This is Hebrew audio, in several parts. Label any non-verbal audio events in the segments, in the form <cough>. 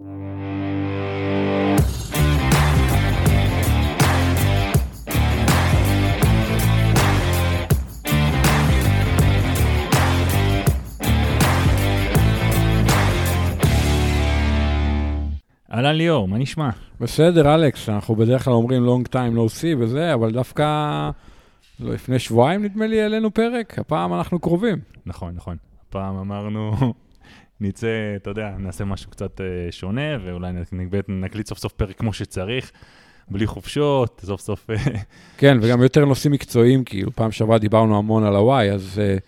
אהלן ליאור, מה נשמע? בסדר, אלכס, אנחנו בדרך כלל אומרים long time no see וזה, אבל דווקא לא, לפני שבועיים נדמה לי העלינו פרק, הפעם אנחנו קרובים. נכון, נכון. הפעם אמרנו, נצא, אתה יודע, נעשה משהו קצת uh, שונה, ואולי נקליט סוף סוף פרק כמו שצריך, בלי חופשות, סוף סוף... אה, כן, וגם יותר נושאים מקצועיים, כאילו, פעם שעברה דיברנו המון על הוואי, אז uh,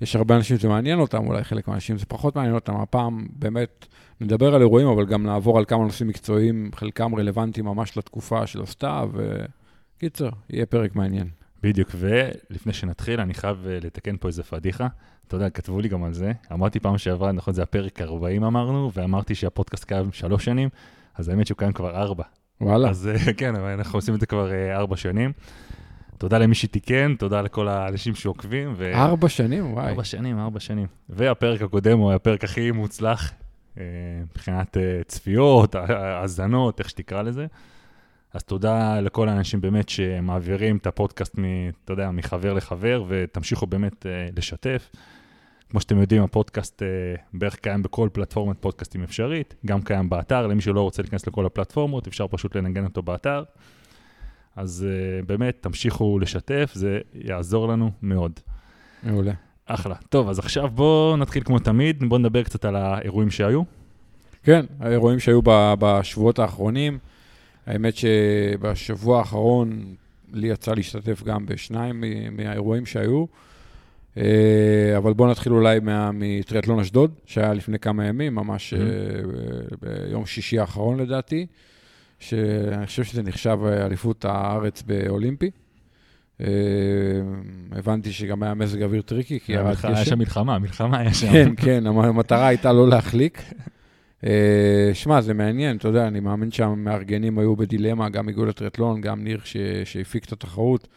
יש הרבה אנשים שזה מעניין אותם, אולי חלק מהאנשים זה פחות מעניין אותם, הפעם באמת נדבר על אירועים, אבל גם נעבור על כמה נושאים מקצועיים, חלקם רלוונטיים ממש לתקופה של הסתיו, וקיצר, יהיה פרק מעניין. בדיוק, ולפני שנתחיל, אני חייב אה, לתקן פה איזה פדיחה. אתה יודע, כתבו לי גם על זה. אמרתי פעם שעברה, נכון, זה הפרק 40 אמרנו, ואמרתי שהפודקאסט קיים שלוש שנים, אז האמת שהוא קיים כבר ארבע. וואלה. אז אה, כן, אנחנו עושים את זה כבר אה, ארבע שנים. תודה למי שתיקן, תודה לכל האנשים שעוקבים. ו... ארבע שנים, וואי. ארבע שנים, ארבע שנים. והפרק הקודם הוא הפרק הכי מוצלח מבחינת צפיות, האזנות, איך שתקרא לזה. אז תודה לכל האנשים באמת שמעבירים את הפודקאסט, מ, אתה יודע, מחבר לחבר, ותמשיכו באמת uh, לשתף. כמו שאתם יודעים, הפודקאסט uh, בערך קיים בכל פלטפורמת פודקאסטים אפשרית, גם קיים באתר, למי שלא רוצה להיכנס לכל הפלטפורמות, אפשר פשוט לנגן אותו באתר. אז uh, באמת, תמשיכו לשתף, זה יעזור לנו מאוד. מעולה. אחלה. טוב, אז עכשיו בואו נתחיל כמו תמיד, בואו נדבר קצת על האירועים שהיו. כן, האירועים שהיו בשבועות האחרונים. האמת שבשבוע האחרון לי יצא להשתתף גם בשניים מהאירועים שהיו, אה, אבל בואו נתחיל אולי מטריאטלון אשדוד, שהיה לפני כמה ימים, ממש mm-hmm. ביום שישי האחרון לדעתי, שאני חושב שזה נחשב אליפות הארץ באולימפי. הבנתי שגם היה מזג אוויר tricky, כי ירד גשם. היה שם מלחמה, מלחמה היה שם. כן, כן, המטרה הייתה לא להחליק. <laughs> אה, שמע, זה מעניין, אתה יודע, אני מאמין שהמארגנים היו בדילמה, גם איגוד הטריאטלון, גם ניר שהפיק את התחרות.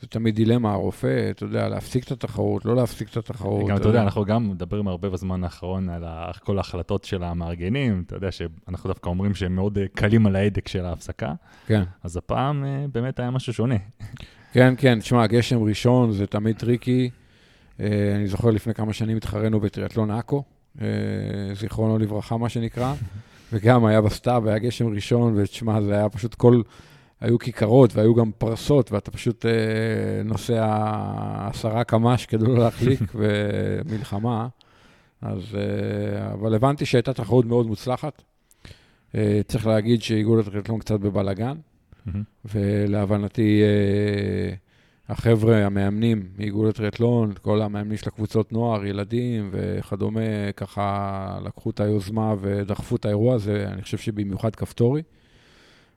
זה תמיד דילמה, הרופא, אתה יודע, להפסיק את התחרות, לא להפסיק את התחרות. גם, אתה יודע, אנחנו גם מדברים הרבה בזמן האחרון על כל ההחלטות של המארגנים, אתה יודע שאנחנו דווקא אומרים שהם מאוד אה, קלים על ההדק של ההפסקה. כן. אז הפעם אה, באמת היה משהו שונה. <laughs> כן, כן, תשמע, גשם ראשון זה תמיד tricky. אני זוכר לפני כמה שנים התחרנו בטריאטלון עכו, אה, זיכרונו לברכה, מה שנקרא, וגם היה בסתיו, היה גשם ראשון, ותשמע, זה היה פשוט כל... היו כיכרות והיו גם פרסות, ואתה פשוט אה, נוסע עשרה קמ"ש כדי לא להחליק, <laughs> ומלחמה. אז, אה, אבל הבנתי שהייתה תחרות מאוד מוצלחת. אה, צריך להגיד שאיגוד הטריאטלון קצת בבלאגן, mm-hmm. ולהבנתי, אה, החבר'ה, המאמנים מאיגוד הטריאטלון, כל המאמנים של הקבוצות נוער, ילדים וכדומה, ככה לקחו את היוזמה ודחפו את האירוע הזה, אני חושב שבמיוחד כפתורי,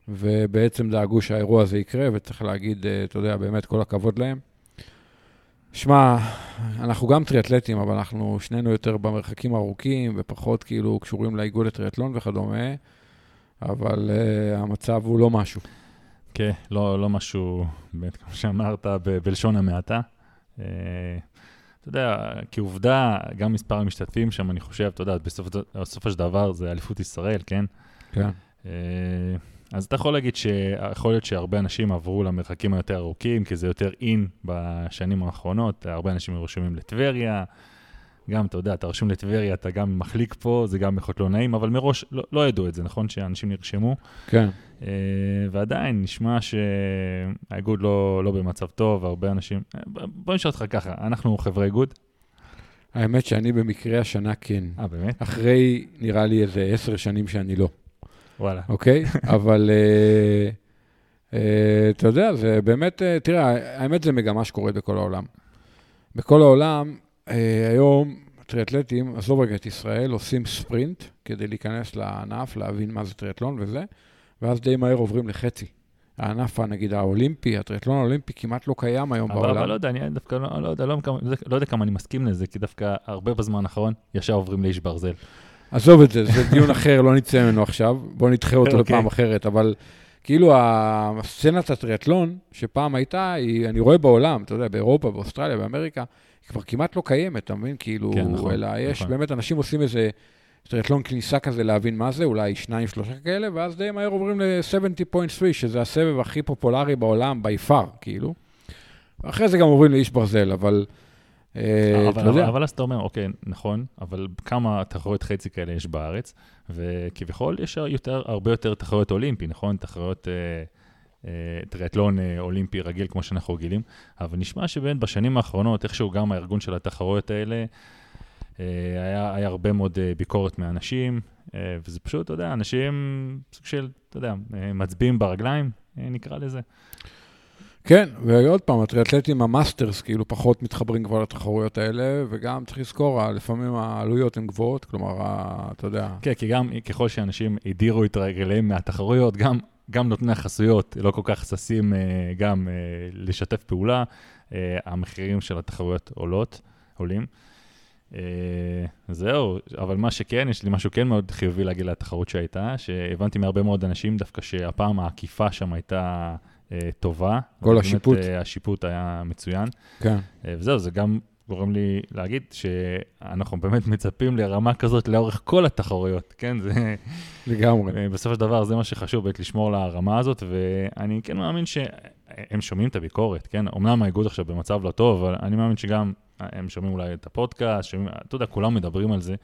ובעצם דאגו שהאירוע הזה יקרה, וצריך להגיד, אה, אתה יודע, באמת כל הכבוד להם. שמע, אנחנו גם טריאטלטים, אבל אנחנו שנינו יותר במרחקים ארוכים ופחות כאילו קשורים לאיגוד הטריאטלון וכדומה, אבל uh, המצב הוא לא משהו. כן, לא, לא משהו, באמת, כמו שאמרת, ב- בלשון המעטה. אה, אתה יודע, כעובדה, גם מספר המשתתפים שם, אני חושב, אתה יודע, בסוף, בסופו של דבר זה אליפות ישראל, כן? כן. אה, אז אתה יכול להגיד שיכול להיות שהרבה אנשים עברו למרחקים היותר ארוכים, כי זה יותר אין בשנים האחרונות, הרבה אנשים רשומים לטבריה, גם, אתה יודע, אתה רשום לטבריה, אתה גם מחליק פה, זה גם יכול להיות לא נעים, אבל מראש לא, לא ידעו את זה, נכון? שאנשים נרשמו. כן. Uh, ועדיין נשמע שהאיגוד לא, לא במצב טוב, הרבה אנשים... אה, בוא נשאל אותך ככה, אנחנו חברי איגוד? האמת שאני במקרה השנה כן. אה, באמת? אחרי, נראה לי, איזה עשר שנים שאני לא. וואלה. אוקיי? <laughs> אבל uh, uh, אתה יודע, זה באמת, תראה, האמת זה מגמה שקורית בכל העולם. בכל העולם, היום טריאטלטים, עזוב רגע את ישראל, עושים ספרינט כדי להיכנס לענף, להבין מה זה טריאטלון וזה. ואז די מהר עוברים לחצי. הענף, נגיד, האולימפי, הטריאטלון האולימפי כמעט לא קיים היום אבל, בעולם. אבל לא יודע, אני דווקא לא, לא, יודע, לא, לא יודע כמה אני מסכים לזה, כי דווקא הרבה בזמן האחרון ישר עוברים לאיש ברזל. עזוב את זה, זה דיון אחר, לא נצא ממנו עכשיו, בוא נדחה אותו okay. אוקיי. לפעם אחרת, אבל כאילו הסצנת הטריאטלון, שפעם הייתה, היא, אני רואה בעולם, אתה יודע, באירופה, באוסטרליה, באמריקה, היא כבר כמעט לא קיימת, אתה מבין? כאילו, כן, נכון, אלא יש נכון. באמת, אנשים עושים איזה... טריאטלון כניסה כזה להבין מה זה, אולי שניים, שלושה כאלה, ואז די מהר עוברים ל-70.3, שזה הסבב הכי פופולרי בעולם, by far, כאילו. אחרי זה גם עוברים לאיש ברזל, אבל... אה, אבל, אבל, אבל אז אתה אומר, אוקיי, נכון, אבל כמה תחרויות חצי כאלה יש בארץ, וכביכול יש יותר, הרבה יותר תחרויות אולימפי, נכון? תחרויות אה, טריאטלון אה, אולימפי רגיל, כמו שאנחנו רגילים, אבל נשמע שבאמת בשנים האחרונות, איכשהו גם הארגון של התחרויות האלה, אה, היה, היה הרבה מאוד אה, ביקורת מאנשים, אה, וזה פשוט, אתה יודע, אנשים סוג של, אתה יודע, אה, מצביעים ברגליים, אה, נקרא לזה. כן, ועוד פעם, הטריאטלטים המאסטרס כאילו פחות מתחברים כבר לתחרויות האלה, וגם צריך לזכור, לפעמים העלויות הן גבוהות, כלומר, אתה יודע... כן, כי גם ככל שאנשים הדירו את רגליהם מהתחרויות, גם, גם נותני החסויות לא כל כך ששים אה, גם אה, לשתף פעולה, אה, המחירים של התחרויות עולות, עולים. זהו, אבל מה שכן, יש לי משהו כן מאוד חיובי להגיד לתחרות שהייתה, שהבנתי מהרבה מאוד אנשים דווקא שהפעם העקיפה שם הייתה... טובה. כל השיפוט. באמת, השיפוט היה מצוין. כן. וזהו, זה גם גורם לי להגיד שאנחנו באמת מצפים לרמה כזאת לאורך כל התחרויות, כן? זה... לגמרי. אה, בסופו של דבר זה מה שחשוב, באמת לשמור לרמה הזאת, ואני כן מאמין שהם שומעים את הביקורת, כן? אמנם האיגוד עכשיו במצב לא טוב, אבל אני מאמין שגם הם שומעים אולי את הפודקאסט, שומעים, אתה יודע, כולם מדברים על זה.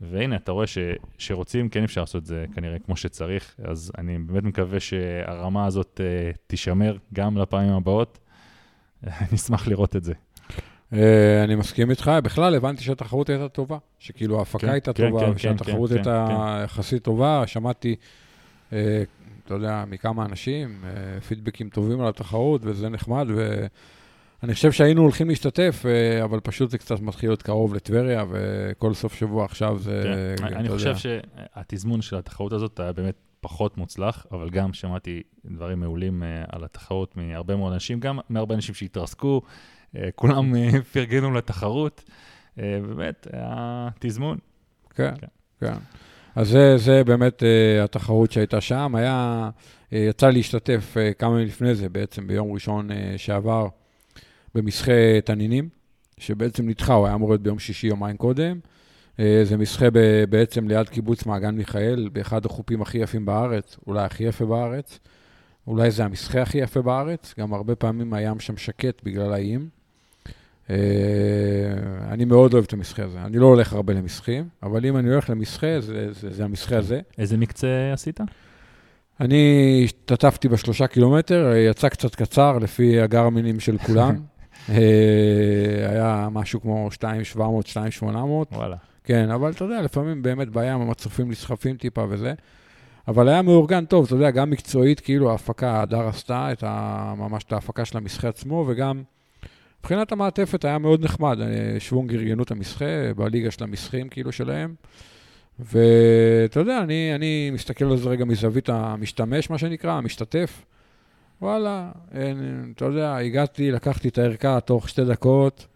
והנה, אתה רואה ש, שרוצים, כן אפשר לעשות את זה כנראה כמו שצריך, אז אני באמת מקווה שהרמה הזאת uh, תישמר גם לפעמים הבאות. <laughs> נשמח לראות את זה. Uh, אני מסכים איתך, בכלל הבנתי שהתחרות הייתה טובה, שכאילו ההפקה כן, הייתה כן, טובה, כן, ושהתחרות כן, הייתה כן, יחסית. טובה, שמעתי, uh, אתה יודע, מכמה אנשים, uh, פידבקים טובים על התחרות, וזה נחמד, ו... אני חושב שהיינו הולכים להשתתף, אה, אבל פשוט זה קצת מתחיל להיות קרוב לטבריה, וכל סוף שבוע עכשיו זה... כן, אני חושב שהתזמון של התחרות הזאת היה באמת פחות מוצלח, אבל גם שמעתי דברים מעולים אה, על התחרות מהרבה מאוד אנשים, גם מהרבה אנשים שהתרסקו, אה, כולם פרגנו לתחרות. באמת, היה תזמון. כן, כן. כן. אז זה, זה באמת uh, התחרות שהייתה שם. היה, uh, יצא להשתתף uh, כמה ימים לפני זה, בעצם ביום ראשון uh, שעבר, במסחה תנינים, שבעצם נדחה, הוא היה אמור להיות ביום שישי יומיים קודם. אה, זה מסחה בעצם ליד קיבוץ מעגן מיכאל, באחד החופים הכי יפים בארץ, אולי הכי יפה בארץ. אולי זה המסחה הכי יפה בארץ, גם הרבה פעמים הים שם שקט בגלל האיים. אה, אני מאוד אוהב את המסחה הזה. אני לא הולך הרבה למסחים, אבל אם אני הולך למסחה, זה, זה, זה המסחה הזה. איזה מקצה עשית? אני השתתפתי בשלושה קילומטר, יצא קצת קצר לפי הגרמינים של כולם. <laughs> אה, היה משהו כמו 2,700, 2,800. וואלה. כן, אבל אתה יודע, לפעמים באמת בים המצופים נסחפים טיפה וזה. אבל היה מאורגן טוב, אתה יודע, גם מקצועית, כאילו ההפקה, הדר עשתה את ה, ממש את ההפקה של המסחה עצמו, וגם מבחינת המעטפת היה מאוד נחמד. אה, שוונג ארגנו את המסחה בליגה של המסחים, כאילו, שלהם. ואתה יודע, אני, אני מסתכל על זה רגע מזווית המשתמש, מה שנקרא, המשתתף. וואלה, אין, אתה יודע, הגעתי, לקחתי את הערכה תוך שתי דקות,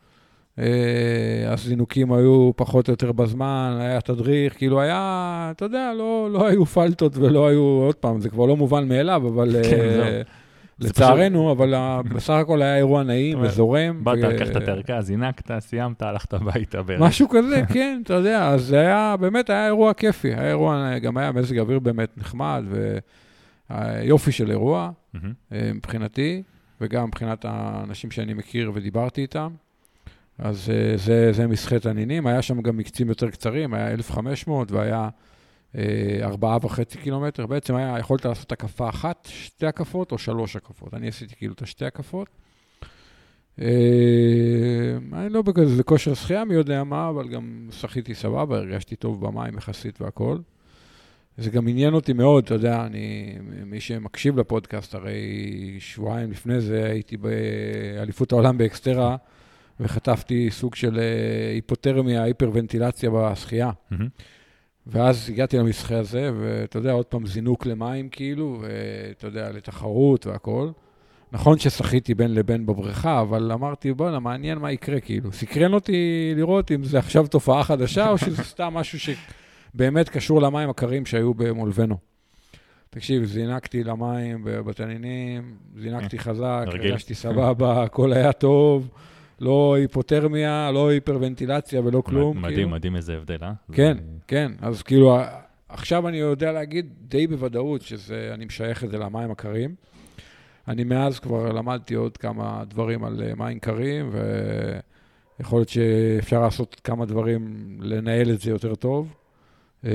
אה, הזינוקים היו פחות או יותר בזמן, היה תדריך, כאילו היה, אתה יודע, לא, לא היו פלטות ולא היו, עוד פעם, זה כבר לא מובן מאליו, אבל... כן, אה, לצערנו, אבל <laughs> בסך הכל היה אירוע נעים וזורם. באת, לקחת את הערכה, זינקת, סיימת, הלכת הביתה בערך. משהו כזה, <laughs> כן, אתה יודע, אז זה היה, באמת היה אירוע כיפי. היה אירוע, גם היה מזג אוויר באמת נחמד, ויופי של אירוע. אה, מבחינתי, וגם מבחינת האנשים שאני מכיר ודיברתי איתם. אז אה, זה, זה מסחט הנינים, היה שם גם מקצים יותר קצרים, היה 1,500 והיה ארבעה וחצי קילומטר. בעצם היה, יכולת לעשות הקפה אחת, שתי הקפות או שלוש הקפות. אני עשיתי כאילו את השתי הקפות. אני לא בכזה כושר שחייה מי יודע מה, אבל גם שחיתי סבבה, הרגשתי טוב במים יחסית והכול. זה גם עניין אותי מאוד, אתה יודע, אני, מי שמקשיב לפודקאסט, הרי שבועיים לפני זה הייתי באליפות העולם באקסטרה, וחטפתי סוג של אה, היפותרמיה, היפרוונטילציה בשחייה. Mm-hmm. ואז הגעתי למשחה הזה, ואתה יודע, עוד פעם זינוק למים כאילו, ואתה יודע, לתחרות והכול. נכון ששחיתי בין לבין בבריכה, אבל אמרתי, בואנה, מעניין מה יקרה, כאילו. סקרן אותי לראות אם זה עכשיו תופעה חדשה, או שזה <laughs> סתם משהו ש... באמת קשור למים הקרים שהיו במולבנו. תקשיב, זינקתי למים בתנינים, זינקתי חזק, הרגשתי סבבה, הכל היה טוב. לא היפותרמיה, לא היפרוונטילציה ולא כלום. מדהים, כאילו. מדהים איזה הבדל, אה? כן, זה- כן, אז כאילו, עכשיו אני יודע להגיד די בוודאות שאני משייך את זה למים הקרים. אני מאז כבר למדתי עוד כמה דברים על אה, מים קרים, ויכול להיות שאפשר לעשות כמה דברים, לנהל את זה יותר טוב. אה,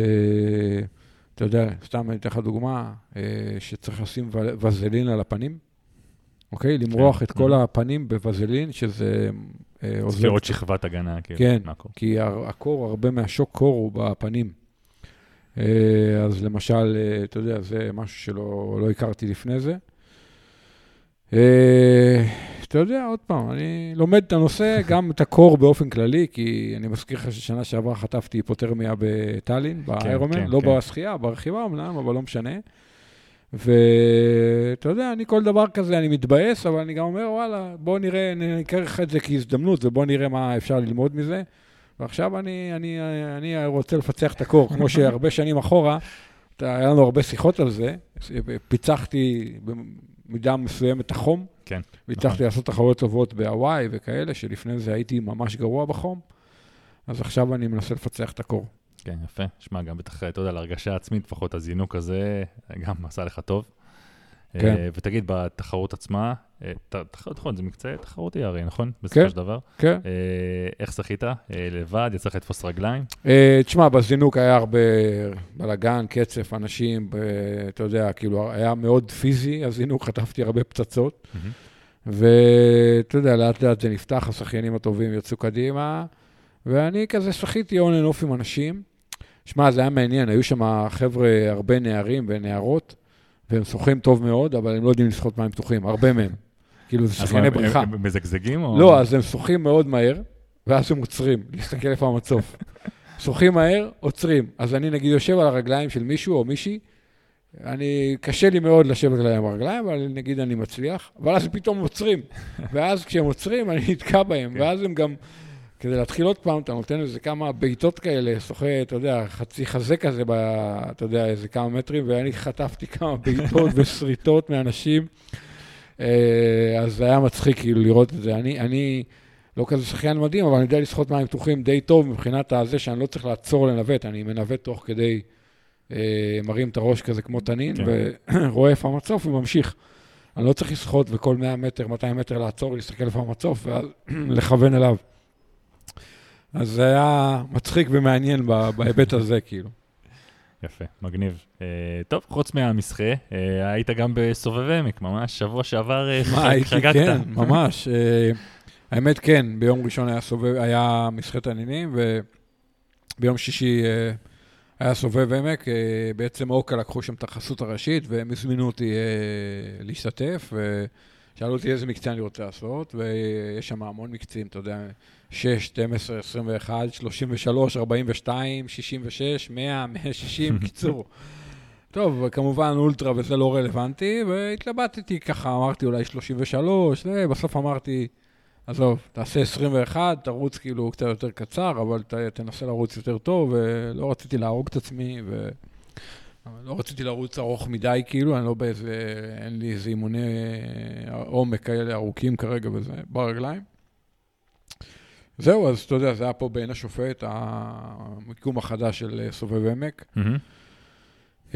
אתה יודע, סתם אני אתן לך דוגמה, אה, שצריך לשים וזלין על הפנים, אוקיי? למרוח את כל. הפנים בווזלין, שזה אה, עוזר זה עוד שכבת הגנה, כאילו, כן. מהקור. כי הקור, הרבה מהשוק קור הוא בפנים. אה, אז למשל, אה, אתה יודע, זה משהו שלא לא הכרתי לפני זה. אה, אתה יודע, עוד פעם, אני לומד את הנושא, <laughs> גם את הקור באופן כללי, כי אני מזכיר לך ששנה שעברה חטפתי היפותרמיה בטאלין, באיירומן, כן, לא כן. בשחייה, ברכיבה אמנם, אבל לא משנה. ואתה יודע, אני כל דבר כזה, אני מתבאס, אבל אני גם אומר, וואלה, בוא נראה, ניקח את זה כהזדמנות, ובוא נראה מה אפשר ללמוד מזה. ועכשיו אני, אני, אני רוצה לפצח את הקור, כמו שהרבה <laughs> שנים אחורה, היה לנו הרבה שיחות על זה, פיצחתי במידה מסוימת את החום, כן, והצלחתי נכון. לעשות תחרויות טובות בהוואי וכאלה, שלפני זה הייתי ממש גרוע בחום, אז עכשיו אני מנסה לפצח את הקור. כן, יפה. שמע, גם בטח, אתה יודע, להרגשה עצמית, לפחות הזינוק הזה, גם עשה לך טוב. כן. אה, ותגיד, בתחרות עצמה, אה, תחרות, נכון, זה מקצוע תחרותי הרי, נכון? כן. בסופו של דבר. כן. אה, איך זכית? אה, לבד? יצא לך לתפוס רגליים? אה, תשמע, בזינוק היה הרבה בלאגן, קצף, אנשים, ב- אתה יודע, כאילו, היה מאוד פיזי, הזינוק, חטפתי הרבה פצצות. ואתה יודע, לאט לאט זה נפתח, השחיינים הטובים יצאו קדימה, ואני כזה שחיתי on and off עם אנשים. שמע, זה היה מעניין, היו שם חבר'ה, הרבה נערים ונערות, והם שוחים טוב מאוד, אבל הם לא יודעים לשחות מים פתוחים, הרבה מהם. <laughs> כאילו, זה שחייני מה, הם- בריכה. הם מזגזגים או... לא, אז הם שוחים מאוד מהר, ואז הם עוצרים, <laughs> להסתכל איפה המצוף. שוחים מהר, עוצרים. אז אני נגיד יושב על הרגליים של מישהו או מישהי, אני, קשה לי מאוד לשבת עליהם ברגליים, אבל נגיד אני מצליח, אבל אז פתאום עוצרים. <laughs> ואז כשהם עוצרים, אני נתקע בהם, כן. ואז הם גם, כדי להתחיל עוד פעם, אתה נותן איזה כמה בעיטות כאלה, שוחה, אתה יודע, חצי חזה כזה, ב, אתה יודע, איזה כמה מטרים, ואני חטפתי כמה בעיטות <laughs> ושריטות מאנשים. אה, אז זה היה מצחיק כאילו לראות את זה. אני, אני לא כזה שחיין מדהים, אבל אני יודע לשחות מים פתוחים די טוב מבחינת הזה שאני לא צריך לעצור לנווט, אני מנווט תוך כדי, אה, מרים את הראש כזה כמו תנין, כן. ורואה <coughs> איפה המצוף וממשיך. אני לא צריך לשחות וכל 100 מטר, 200 מטר לעצור, להסתכל איפה המצוף, ואז <coughs> לכוון אליו. אז זה היה מצחיק ומעניין בהיבט הזה, כאילו. יפה, מגניב. אה, טוב, חוץ מהמסחה, אה, היית גם בסובב עמק, ממש שבוע שעבר אה, מה, הייתי, חגגת. כן, ממש. אה, האמת, כן, ביום ראשון היה סובב, היה מסחי תנינים, וביום שישי אה, היה סובב עמק. אה, בעצם אוקה לקחו שם את החסות הראשית, והם הזמינו אותי אה, להשתתף, ושאלו אותי איזה מקצה אני רוצה לעשות, ויש שם המון מקצים, אתה יודע, 6, 12, 21, 33, 42, 66, 100, 160, קיצור. טוב, כמובן אולטרה וזה לא רלוונטי, והתלבטתי ככה, אמרתי אולי 33, זה, בסוף אמרתי, עזוב, תעשה 21, תרוץ כאילו קצת יותר קצר, אבל ת, תנסה לרוץ יותר טוב, ולא רציתי להרוג את עצמי, ולא רציתי לרוץ ארוך מדי, כאילו, אני לא באיזה, אין לי איזה אימוני עומק כאלה ארוכים כרגע וזה, ברגליים. זהו, אז אתה יודע, זה היה פה בעין השופט, המיקום החדש של סובב עמק.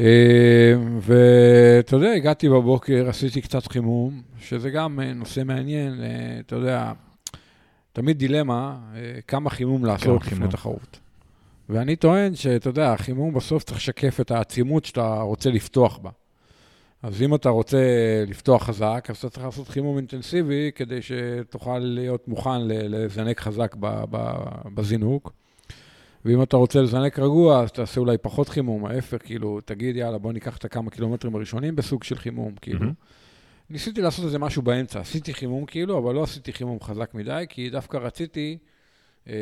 אה, ואתה יודע, הגעתי בבוקר, עשיתי קצת חימום, שזה גם אה, נושא מעניין, אה, אתה יודע, תמיד דילמה, אה, כמה חימום לעשות לפני חימום. תחרות. ואני טוען שאתה יודע, החימום בסוף צריך לשקף את העצימות שאתה רוצה לפתוח בה. אז אם אתה רוצה לפתוח חזק, אז אתה צריך לעשות חימום אינטנסיבי כדי שתוכל להיות מוכן לזנק חזק בזינוק. ואם אתה רוצה לזנק רגוע, אז תעשה אולי פחות חימום, ההפך, כאילו, תגיד, יאללה, בוא ניקח את הכמה קילומטרים הראשונים בסוג של חימום, כאילו. מהמם. ניסיתי לעשות איזה משהו באמצע, עשיתי חימום כאילו, אבל לא עשיתי חימום חזק מדי, כי דווקא רציתי אה,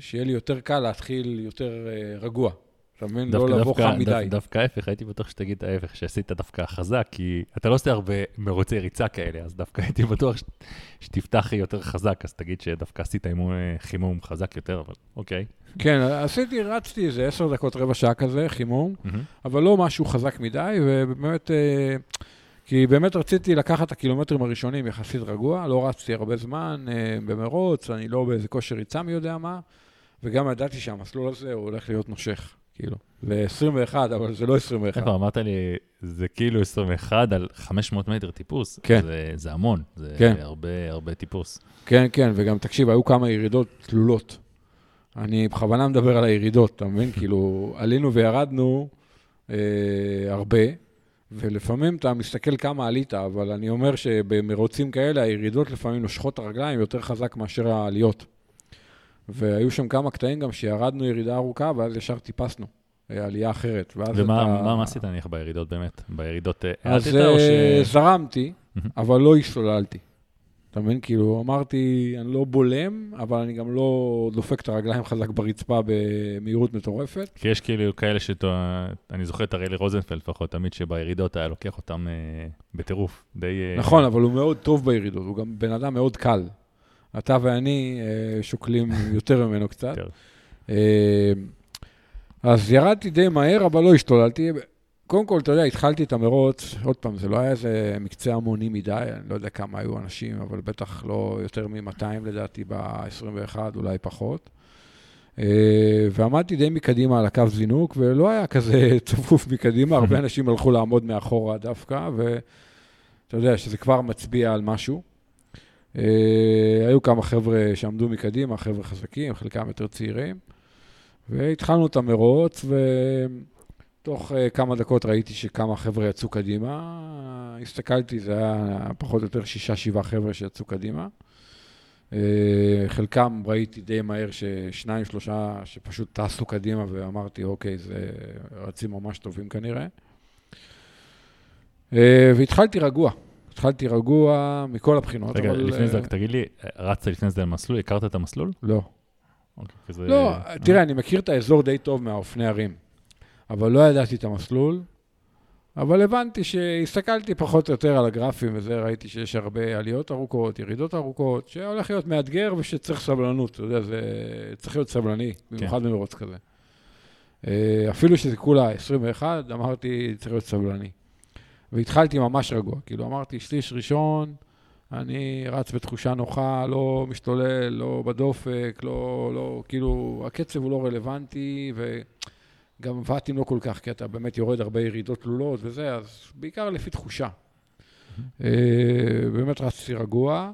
שיהיה לי יותר קל להתחיל יותר אה, רגוע. אתה מבין? לא לבוא חם מדי. דווקא- ההפך, הייתי בטוח שתגיד ההפך, שעשית דווקא חזק, כי אתה לא עושה הרבה מרוצי ריצה כאלה, אז דווקא <laughs> הייתי בטוח שתפתח יותר חזק, אז תגיד שדווקא עשית אה, חימום חזק יותר, אבל אוקיי. כן, עשיתי, רצתי איזה עשר דקות, רבע שעה כזה, חימום. אבל לא משהו חזק מדי, ובאמת, אה, כי באמת רציתי לקחת את הקילומטרים הראשונים יחסית רגוע, לא רצתי הרבה זמן אה, במרוץ, אני לא באיזה כושר ריצה מי יודע מה, וגם ידעתי שהמסלול הזה הוא הולך להיות נושך, כאילו. זה 21, אבל זה לא 21. איפה אמרת לי, זה כאילו 21 על 500 מטר טיפוס. כן. זה, זה המון, זה כן. הרבה, הרבה טיפוס. כן, כן, וגם תקשיב, היו כמה ירידות תלולות. אני בכוונה מדבר על הירידות, אתה מבין? <laughs> כאילו, עלינו וירדנו אה, הרבה, ולפעמים אתה מסתכל כמה עלית, אבל אני אומר שבמרוצים כאלה, הירידות לפעמים נושכות את הרגליים יותר חזק מאשר העליות. והיו שם כמה קטעים גם שירדנו ירידה ארוכה, ואז ישר טיפסנו, אה, עלייה אחרת. ומה אתה... מה, עשית נניח בירידות באמת? בירידות אה, אז האטת או ש... אה, זרמתי. אבל לא השתוללתי. אתה מבין? כאילו, אמרתי, אני לא בולם, אבל אני גם לא דופק את הרגליים חזק ברצפה במהירות מטורפת. כי יש כאילו כאלה שאתה, אני זוכר את אראלי רוזנפלד לפחות, תמיד שבירידות היה לוקח אותם אה, בטירוף. די... אה, נכון, אבל הוא מאוד טוב בירידות, הוא גם בן אדם מאוד קל. אתה ואני אה, שוקלים <laughs> יותר ממנו קצת. אה, אז ירדתי די מהר, אבל לא השתוללתי. קודם כל, אתה יודע, התחלתי את המרוץ, עוד פעם, זה לא היה איזה מקצה המוני מדי, אני לא יודע כמה היו אנשים, אבל בטח לא יותר מ-200 לדעתי ב-21, אולי פחות. אה, ועמדתי די מקדימה על הקו זינוק, ולא היה כזה <laughs> צפוף מקדימה, הרבה <laughs> אנשים הלכו לעמוד מאחורה דווקא, ואתה יודע שזה כבר מצביע על משהו. אה, היו כמה חבר'ה שעמדו מקדימה, חבר'ה חזקים, חלקם יותר צעירים, והתחלנו את המרוץ, ותוך אה, כמה דקות ראיתי שכמה חבר'ה יצאו קדימה. הסתכלתי, זה היה פחות או יותר שישה, שבעה חבר'ה שיצאו קדימה. אה, חלקם ראיתי די מהר ששניים, שלושה שפשוט טסו קדימה, ואמרתי, אוקיי, זה רצים ממש טובים כנראה. אה, והתחלתי רגוע. התחלתי רגוע מכל הבחינות, רגע, אבל... לפני זה אה, רק תגיד לי, רצת לפני זה על מסלול? הכרת את המסלול? לא. אוקיי, כזה- לא, אה, תראה, אני מכיר את האזור די טוב מהאופני ערים, אבל לא ידעתי את המסלול, אבל הבנתי שהסתכלתי פחות או יותר על הגרפים וזה, ראיתי שיש הרבה עליות ארוכות, ירידות ארוכות, שהולך להיות מאתגר ושצריך סבלנות, אתה יודע, זה צריך להיות סבלני, במיוחד במרוץ כזה. אה, אפילו שזה כולה 21, אמרתי, צריך להיות סבלני. והתחלתי ממש רגוע, כאילו אמרתי, שליש ראשון, אני רץ בתחושה נוחה, לא משתולל, לא בדופק, לא, לא, כאילו, הקצב הוא לא רלוונטי, וגם ואטים לא כל כך, כי אתה באמת יורד הרבה ירידות תלולות וזה, אז בעיקר לפי תחושה. אה, באמת רצתי רגוע.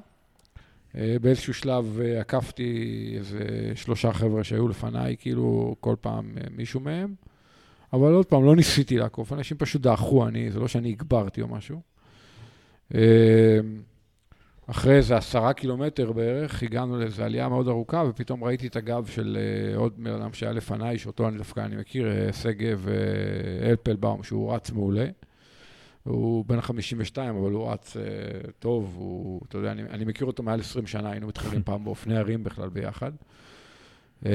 אה, באיזשהו שלב אה, עקפתי איזה שלושה חבר'ה שהיו לפניי, כאילו כל פעם מישהו מהם. אבל עוד פעם, לא ניסיתי לעקוף, אנשים פשוט דעכו, אני, זה לא שאני הגברתי או משהו. אה, אחרי איזה עשרה קילומטר בערך, הגענו לאיזו עלייה מאוד ארוכה, ופתאום ראיתי את הגב של אה, עוד בן אדם שהיה לפניי, שאותו אני דווקא, אני מכיר, אה, שגב אה, אלפלבאום, שהוא רץ מעולה. הוא בן 52, אבל הוא רץ טוב, הוא, אתה יודע, אני, אני מכיר אותו מעל 20 שנה, היינו מתחילים פעם באופני ערים בכלל ביחד. אה,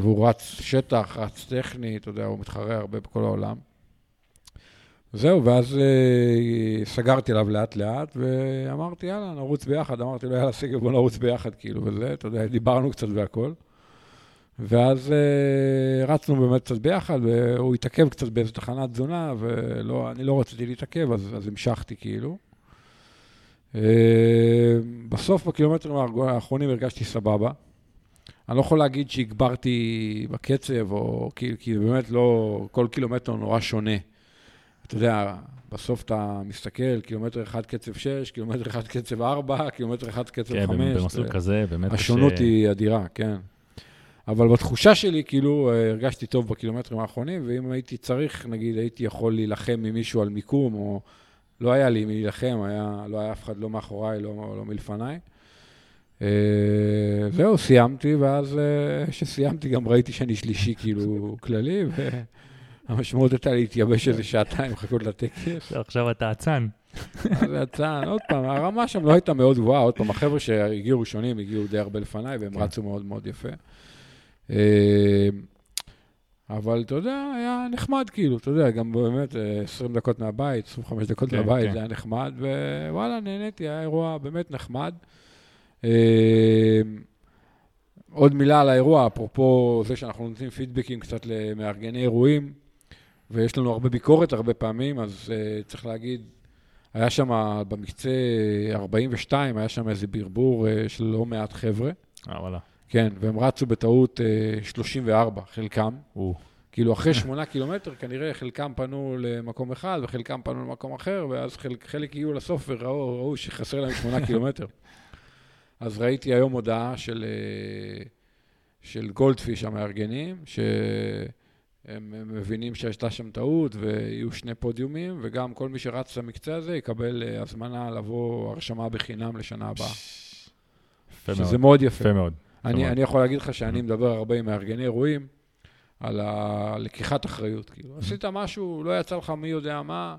והוא רץ שטח, רץ טכני, אתה יודע, הוא מתחרה הרבה בכל העולם. זהו, ואז אה, סגרתי עליו לאט-לאט, ואמרתי, יאללה, נרוץ ביחד. אמרתי לו, יאללה, סגל, בוא נרוץ ביחד, כאילו, וזה, אתה יודע, דיברנו קצת והכל. ואז אה, רצנו באמת קצת ביחד, והוא התעכב קצת באיזו תחנת תזונה, ואני לא רציתי להתעכב, אז, אז המשכתי, כאילו. בסוף, בקילומטרים האחרונים הרגשתי סבבה. אני לא יכול להגיד שהגברתי בקצב, או כי, כי באמת לא, כל קילומטר נורא שונה. אתה יודע, בסוף אתה מסתכל, קילומטר אחד קצב 6, קילומטר אחד קצב 4, קילומטר אחד קצב 5. כן, במסלול כזה, באמת... השונות יש, היא אדירה, כן. אבל בתחושה שלי, כאילו, אה, הרגשתי טוב בקילומטרים האחרונים, ואם הייתי צריך, נגיד, הייתי יכול להילחם עם מישהו על מיקום, או לא היה לי מי להילחם, היה, לא היה אף אחד לא מאחוריי, לא, לא מלפניי. אה, זהו, סיימתי, ואז אה, כשסיימתי גם ראיתי שאני שלישי, כאילו, כללי, והמשמעות הייתה להתייבש איזה שעתיים, לחכות לטקס. עכשיו אתה אצן. אז יצא, עוד פעם, הרמה שם לא הייתה מאוד גבוהה, עוד פעם, החבר'ה שהגיעו ראשונים הגיעו די הרבה לפניי, והם כן. רצו מאוד מאוד יפה. אה, אבל אתה יודע, היה נחמד כאילו, אתה יודע, גם באמת אה, 20 דקות מהבית, 25 דקות כן, מהבית, כן. זה היה נחמד, ווואלה, נהניתי, היה אירוע באמת נחמד. אה, עוד מילה על האירוע, אפרופו זה שאנחנו נותנים פידבקים קצת למארגני אירועים, ויש לנו הרבה ביקורת הרבה פעמים, אז uh, צריך להגיד, היה שם, במקצה 42, היה שם איזה ברבור אה, של לא מעט חבר'ה. אה, וואלה. כן, והם רצו בטעות אה, 34, חלקם. או, כאילו, אחרי <laughs> שמונה קילומטר, כנראה חלקם פנו למקום אחד וחלקם פנו למקום אחר, ואז חלק, חלק הגיעו לסוף וראו ראו שחסר להם שמונה <laughs> קילומטר. אז ראיתי היום הודעה של, אה, של גולדפיש המארגנים, שהם הם מבינים שהייתה שם טעות ויהיו שני פודיומים, וגם כל מי שרץ למקצה הזה יקבל אה, הזמנה לבוא הרשמה בחינם לשנה הבאה. יפה שזה מאוד. מאוד יפה. יפה מאוד. אני, מאוד. אני יכול להגיד לך שאני מדבר הרבה עם מארגני אירועים על הלקיחת אחריות. כאילו, עשית משהו, לא יצא לך מי יודע מה,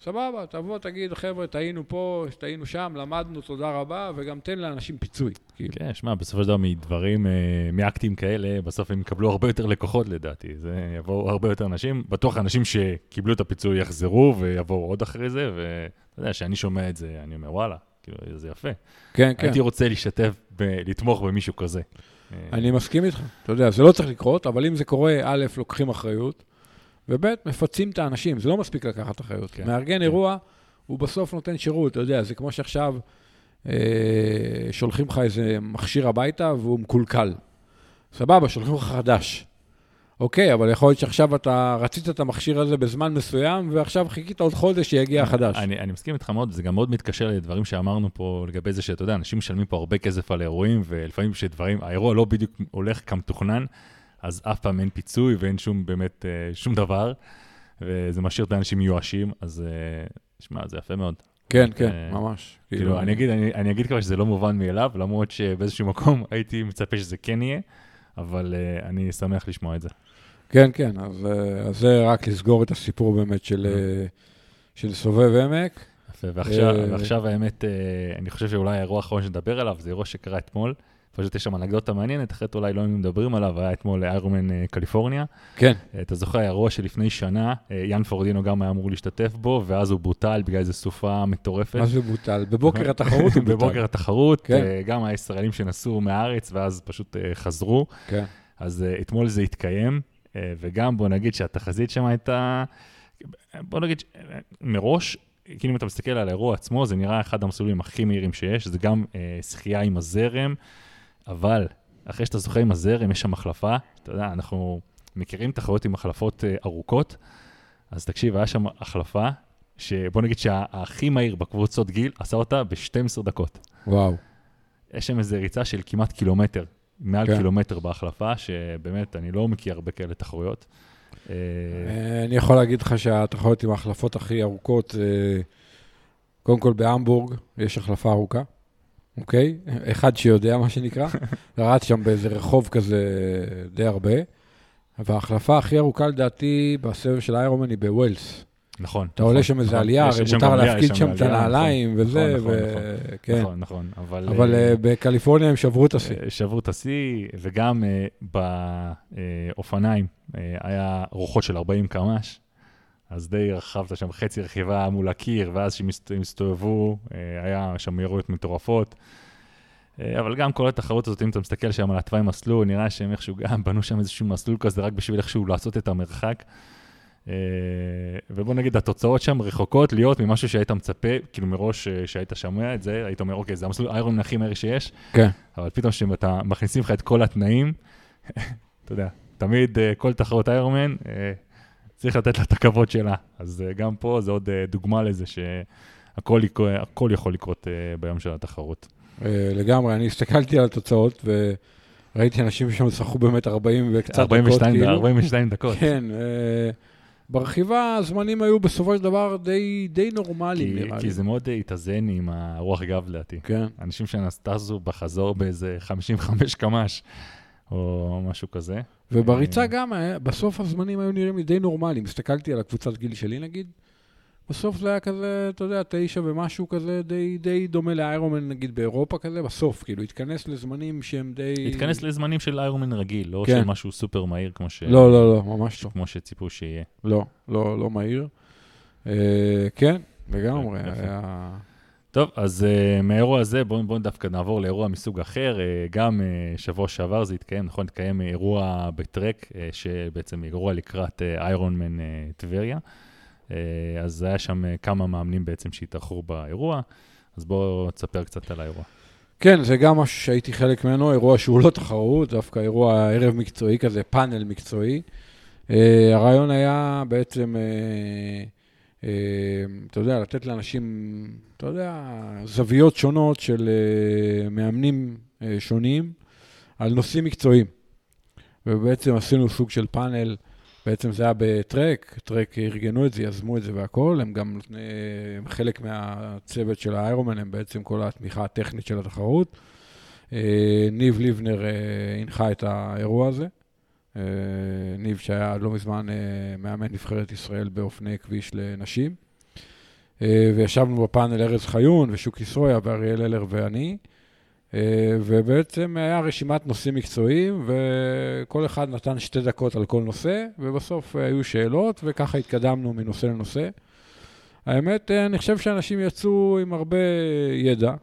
סבבה, תבוא, תגיד, חבר'ה, טעינו פה, טעינו שם, למדנו, תודה רבה, וגם תן לאנשים פיצוי. כאילו. כן, שמע, בסופו של דבר מדברים, אה, מאקטים כאלה, בסוף הם יקבלו הרבה יותר לקוחות לדעתי. זה יבואו הרבה יותר אנשים. בטוח אנשים שקיבלו את הפיצוי יחזרו ויבואו עוד אחרי זה, ואתה יודע, כשאני שומע את זה, אני אומר, וואלה, כאילו, זה יפה. כן, כן. הייתי רוצה להשתתף, ב- לתמוך במישהו כזה. אני מסכים איתך. אתה יודע, זה לא צריך לקרות, אבל אם זה קורה, א', לוקחים אחריות, וב', מפצים את האנשים. זה לא מספיק לקחת אחריות. כן, מארגן כן. אירוע, הוא בסוף נותן שירות, אתה יודע, זה כמו שעכשיו אה, שולחים לך איזה מכשיר הביתה והוא מקולקל. סבבה, שולחים לך חדש. אוקיי, אבל יכול להיות שעכשיו אתה רצית את המכשיר הזה בזמן מסוים, ועכשיו חיכית עוד חודש שיגיע החדש. אני, אני מסכים איתך מאוד, וזה גם מאוד מתקשר לדברים שאמרנו פה לגבי זה שאתה יודע, אנשים משלמים פה הרבה כסף על אירועים, ולפעמים כשדברים, האירוע לא בדיוק הולך כמתוכנן, אז אף פעם אין פיצוי ואין שום באמת, אה, שום דבר, וזה משאיר את האנשים מיואשים, אז אה, שמע, זה יפה מאוד. כן, כן, אה, ממש. כאילו, אני אגיד, אני, אני אגיד כבר שזה לא מובן מאליו, למרות שבאיזשהו מקום <laughs> הייתי מצפה שזה כן יהיה, אבל אה, אני שמח לשמוע את זה. כן, כן, אז, אז זה רק לסגור את הסיפור באמת של, של סובב עמק. יפה, ועכשיו, ועכשיו האמת, אני חושב שאולי האירוע האחרון שנדבר עליו, זה אירוע שקרה אתמול. פשוט יש שם אנקדוטה מעניינת, אחרת אולי לא היינו מדברים עליו, היה אתמול איירומן אה, קליפורניה. כן, אה, אתה זוכר, האירוע שלפני שנה, אה, יאן פורדינו גם היה אמור להשתתף בו, ואז הוא בוטל בגלל איזו סופה מטורפת. מה זה בוטל? בבוקר התחרות הוא <laughs> בוטל. בבוקר התחרות, כן. גם הישראלים שנסעו מהארץ, ואז פשוט חזרו. כן, אז אתמול זה התקיים, וגם בוא נגיד שהתחזית שם הייתה, בוא נגיד, מראש, כאילו אם אתה מסתכל על האירוע עצמו, זה נראה אחד המסלולים הכי מהירים שיש, זה גם שחייה עם הזרם, אבל אחרי שאתה זוכה עם הזרם, יש שם החלפה, אתה יודע, אנחנו מכירים תחרויות עם החלפות uh, ארוכות, אז תקשיב, היה שם החלפה, שבוא נגיד שהכי מהיר בקבוצות גיל, עשה אותה ב-12 דקות. וואו. יש שם איזו ריצה של כמעט קילומטר, מעל כן. קילומטר בהחלפה, שבאמת, אני לא מכיר הרבה כאלה תחרויות. אה, אה, אני יכול להגיד לך שהתחרות עם ההחלפות הכי ארוכות, אה, קודם כל בהמבורג יש החלפה ארוכה, אוקיי? אחד שיודע, מה שנקרא. <laughs> רץ שם באיזה רחוב כזה די הרבה. וההחלפה הכי ארוכה לדעתי בסבב של איירומן היא בווילס. נכון. אתה נכון, עולה שם איזה נכון. עלייה, הרי מותר להפקיד שם את עלייה, הנעליים נכון, וזה, נכון, ו- נכון, כן. נכון, נכון, אבל... אבל אה, בקליפורניה הם שברו את השיא. אה, שברו את השיא, וגם אה, באופניים אה, היה רוחות של 40 קמ"ש, אז די רכבת שם חצי רכיבה מול הקיר, ואז כשהם הסתובבו, אה, היה שם מהירויות מטורפות. אה, אבל גם כל התחרות הזאת, אם אתה מסתכל שם על התוואי מסלול, נראה שהם איכשהו גם בנו שם איזשהו מסלול כזה רק בשביל איכשהו לעשות את המרחק. אה, ובוא נגיד, התוצאות שם רחוקות להיות ממשהו שהיית מצפה, כאילו מראש שהיית שומע את זה, היית אומר, אוקיי, זה המסלול איירון הכי מהיר שיש, כן. אבל פתאום כשאתה מכניסים לך את כל התנאים, <laughs> אתה יודע, תמיד כל תחרות איירמן, אה, צריך לתת לה את הכבוד שלה. אז אה, גם פה זה עוד אה, דוגמה לזה שהכל יכול לקרות אה, ביום של התחרות. לגמרי, אני הסתכלתי על התוצאות וראיתי אנשים שם שחקו באמת 40 וקצת דקות, 42 כאילו. 42 דקות. כן, ברכיבה הזמנים היו בסופו של דבר די, די נורמליים, כי, נראה לי. כי זה מאוד התאזן עם הרוח גב לדעתי. כן, אנשים שטסו בחזור באיזה 55 קמ"ש, או משהו כזה. ובריצה אה, גם, היה- בסוף הזמנים היו נראים לי די נורמליים. הסתכלתי על הקבוצת גיל שלי נגיד, בסוף זה היה כזה, אתה יודע, תשע ומשהו כזה, די, די דומה לאיירומן נגיד באירופה כזה, בסוף, כאילו, התכנס לזמנים שהם די... התכנס לזמנים של איירומן רגיל, לא כן. של משהו סופר מהיר כמו, ש... לא, לא, לא, ממש לא. כמו שציפו שיהיה. לא, לא, לא מהיר. אה, כן, לגמרי. היה... טוב, אז uh, מהאירוע הזה בואו בוא דווקא נעבור לאירוע מסוג אחר. Uh, גם uh, שבוע שעבר זה התקיים, נכון? התקיים אירוע בטרק, uh, שבעצם אירוע לקראת איירון מן טבריה. אז היה שם כמה מאמנים בעצם שהתארחו באירוע, אז בואו תספר קצת על האירוע. כן, זה גם משהו שהייתי חלק ממנו, אירוע שהוא לא תחרות, דווקא אירוע ערב מקצועי כזה, פאנל מקצועי. Uh, הרעיון היה בעצם, uh, uh, אתה יודע, לתת לאנשים, אתה יודע, זוויות שונות של uh, מאמנים uh, שונים על נושאים מקצועיים. ובעצם עשינו סוג של פאנל, בעצם זה היה בטרק, טרק ארגנו את זה, יזמו את זה והכול, הם גם הם חלק מהצוות של האיירומן, הם בעצם כל התמיכה הטכנית של התחרות. ניב ליבנר הנחה את האירוע הזה. אה, ניב שהיה עד לא מזמן אה, מאמן נבחרת ישראל באופני כביש לנשים. אה, וישבנו בפאנל ארז חיון ושוקי סרויה ואריאל אלר ואני, ובעצם היה רשימת נושאים מקצועיים, וכל אחד נתן שתי דקות על כל נושא, ובסוף היו שאלות, וככה התקדמנו מנושא לנושא. האמת, אני חושב שאנשים יצאו עם הרבה ידע.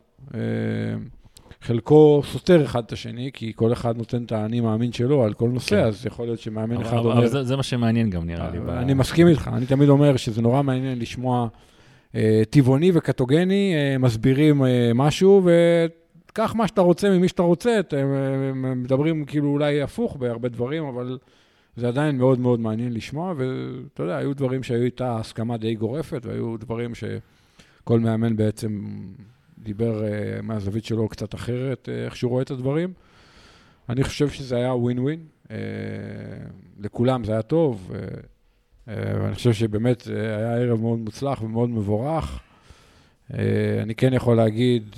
חלקו סותר אחד את השני, כי כל אחד נותן את האני מאמין שלו על כל נושא, כן. אז יכול להיות שמאמן אחד אבל, אומר... אבל זה, זה מה שמעניין גם, נראה לי. אני ב... מסכים איתך, אני תמיד אומר שזה נורא מעניין לשמוע אה, טבעוני וקטוגני, אה, מסבירים אה, משהו, וקח מה שאתה רוצה ממי שאתה רוצה, אתם אה, מדברים כאילו אולי הפוך בהרבה דברים, אבל זה עדיין מאוד מאוד מעניין לשמוע, ואתה יודע, היו דברים שהיו איתה הסכמה די גורפת, והיו דברים שכל מאמן בעצם... דיבר uh, מהזווית שלו קצת אחרת, uh, איך שהוא רואה את הדברים. אני חושב שזה היה ווין ווין. Uh, לכולם זה היה טוב, uh, uh, ואני חושב שבאמת uh, היה ערב מאוד מוצלח ומאוד מבורך. Uh, אני כן יכול להגיד, uh,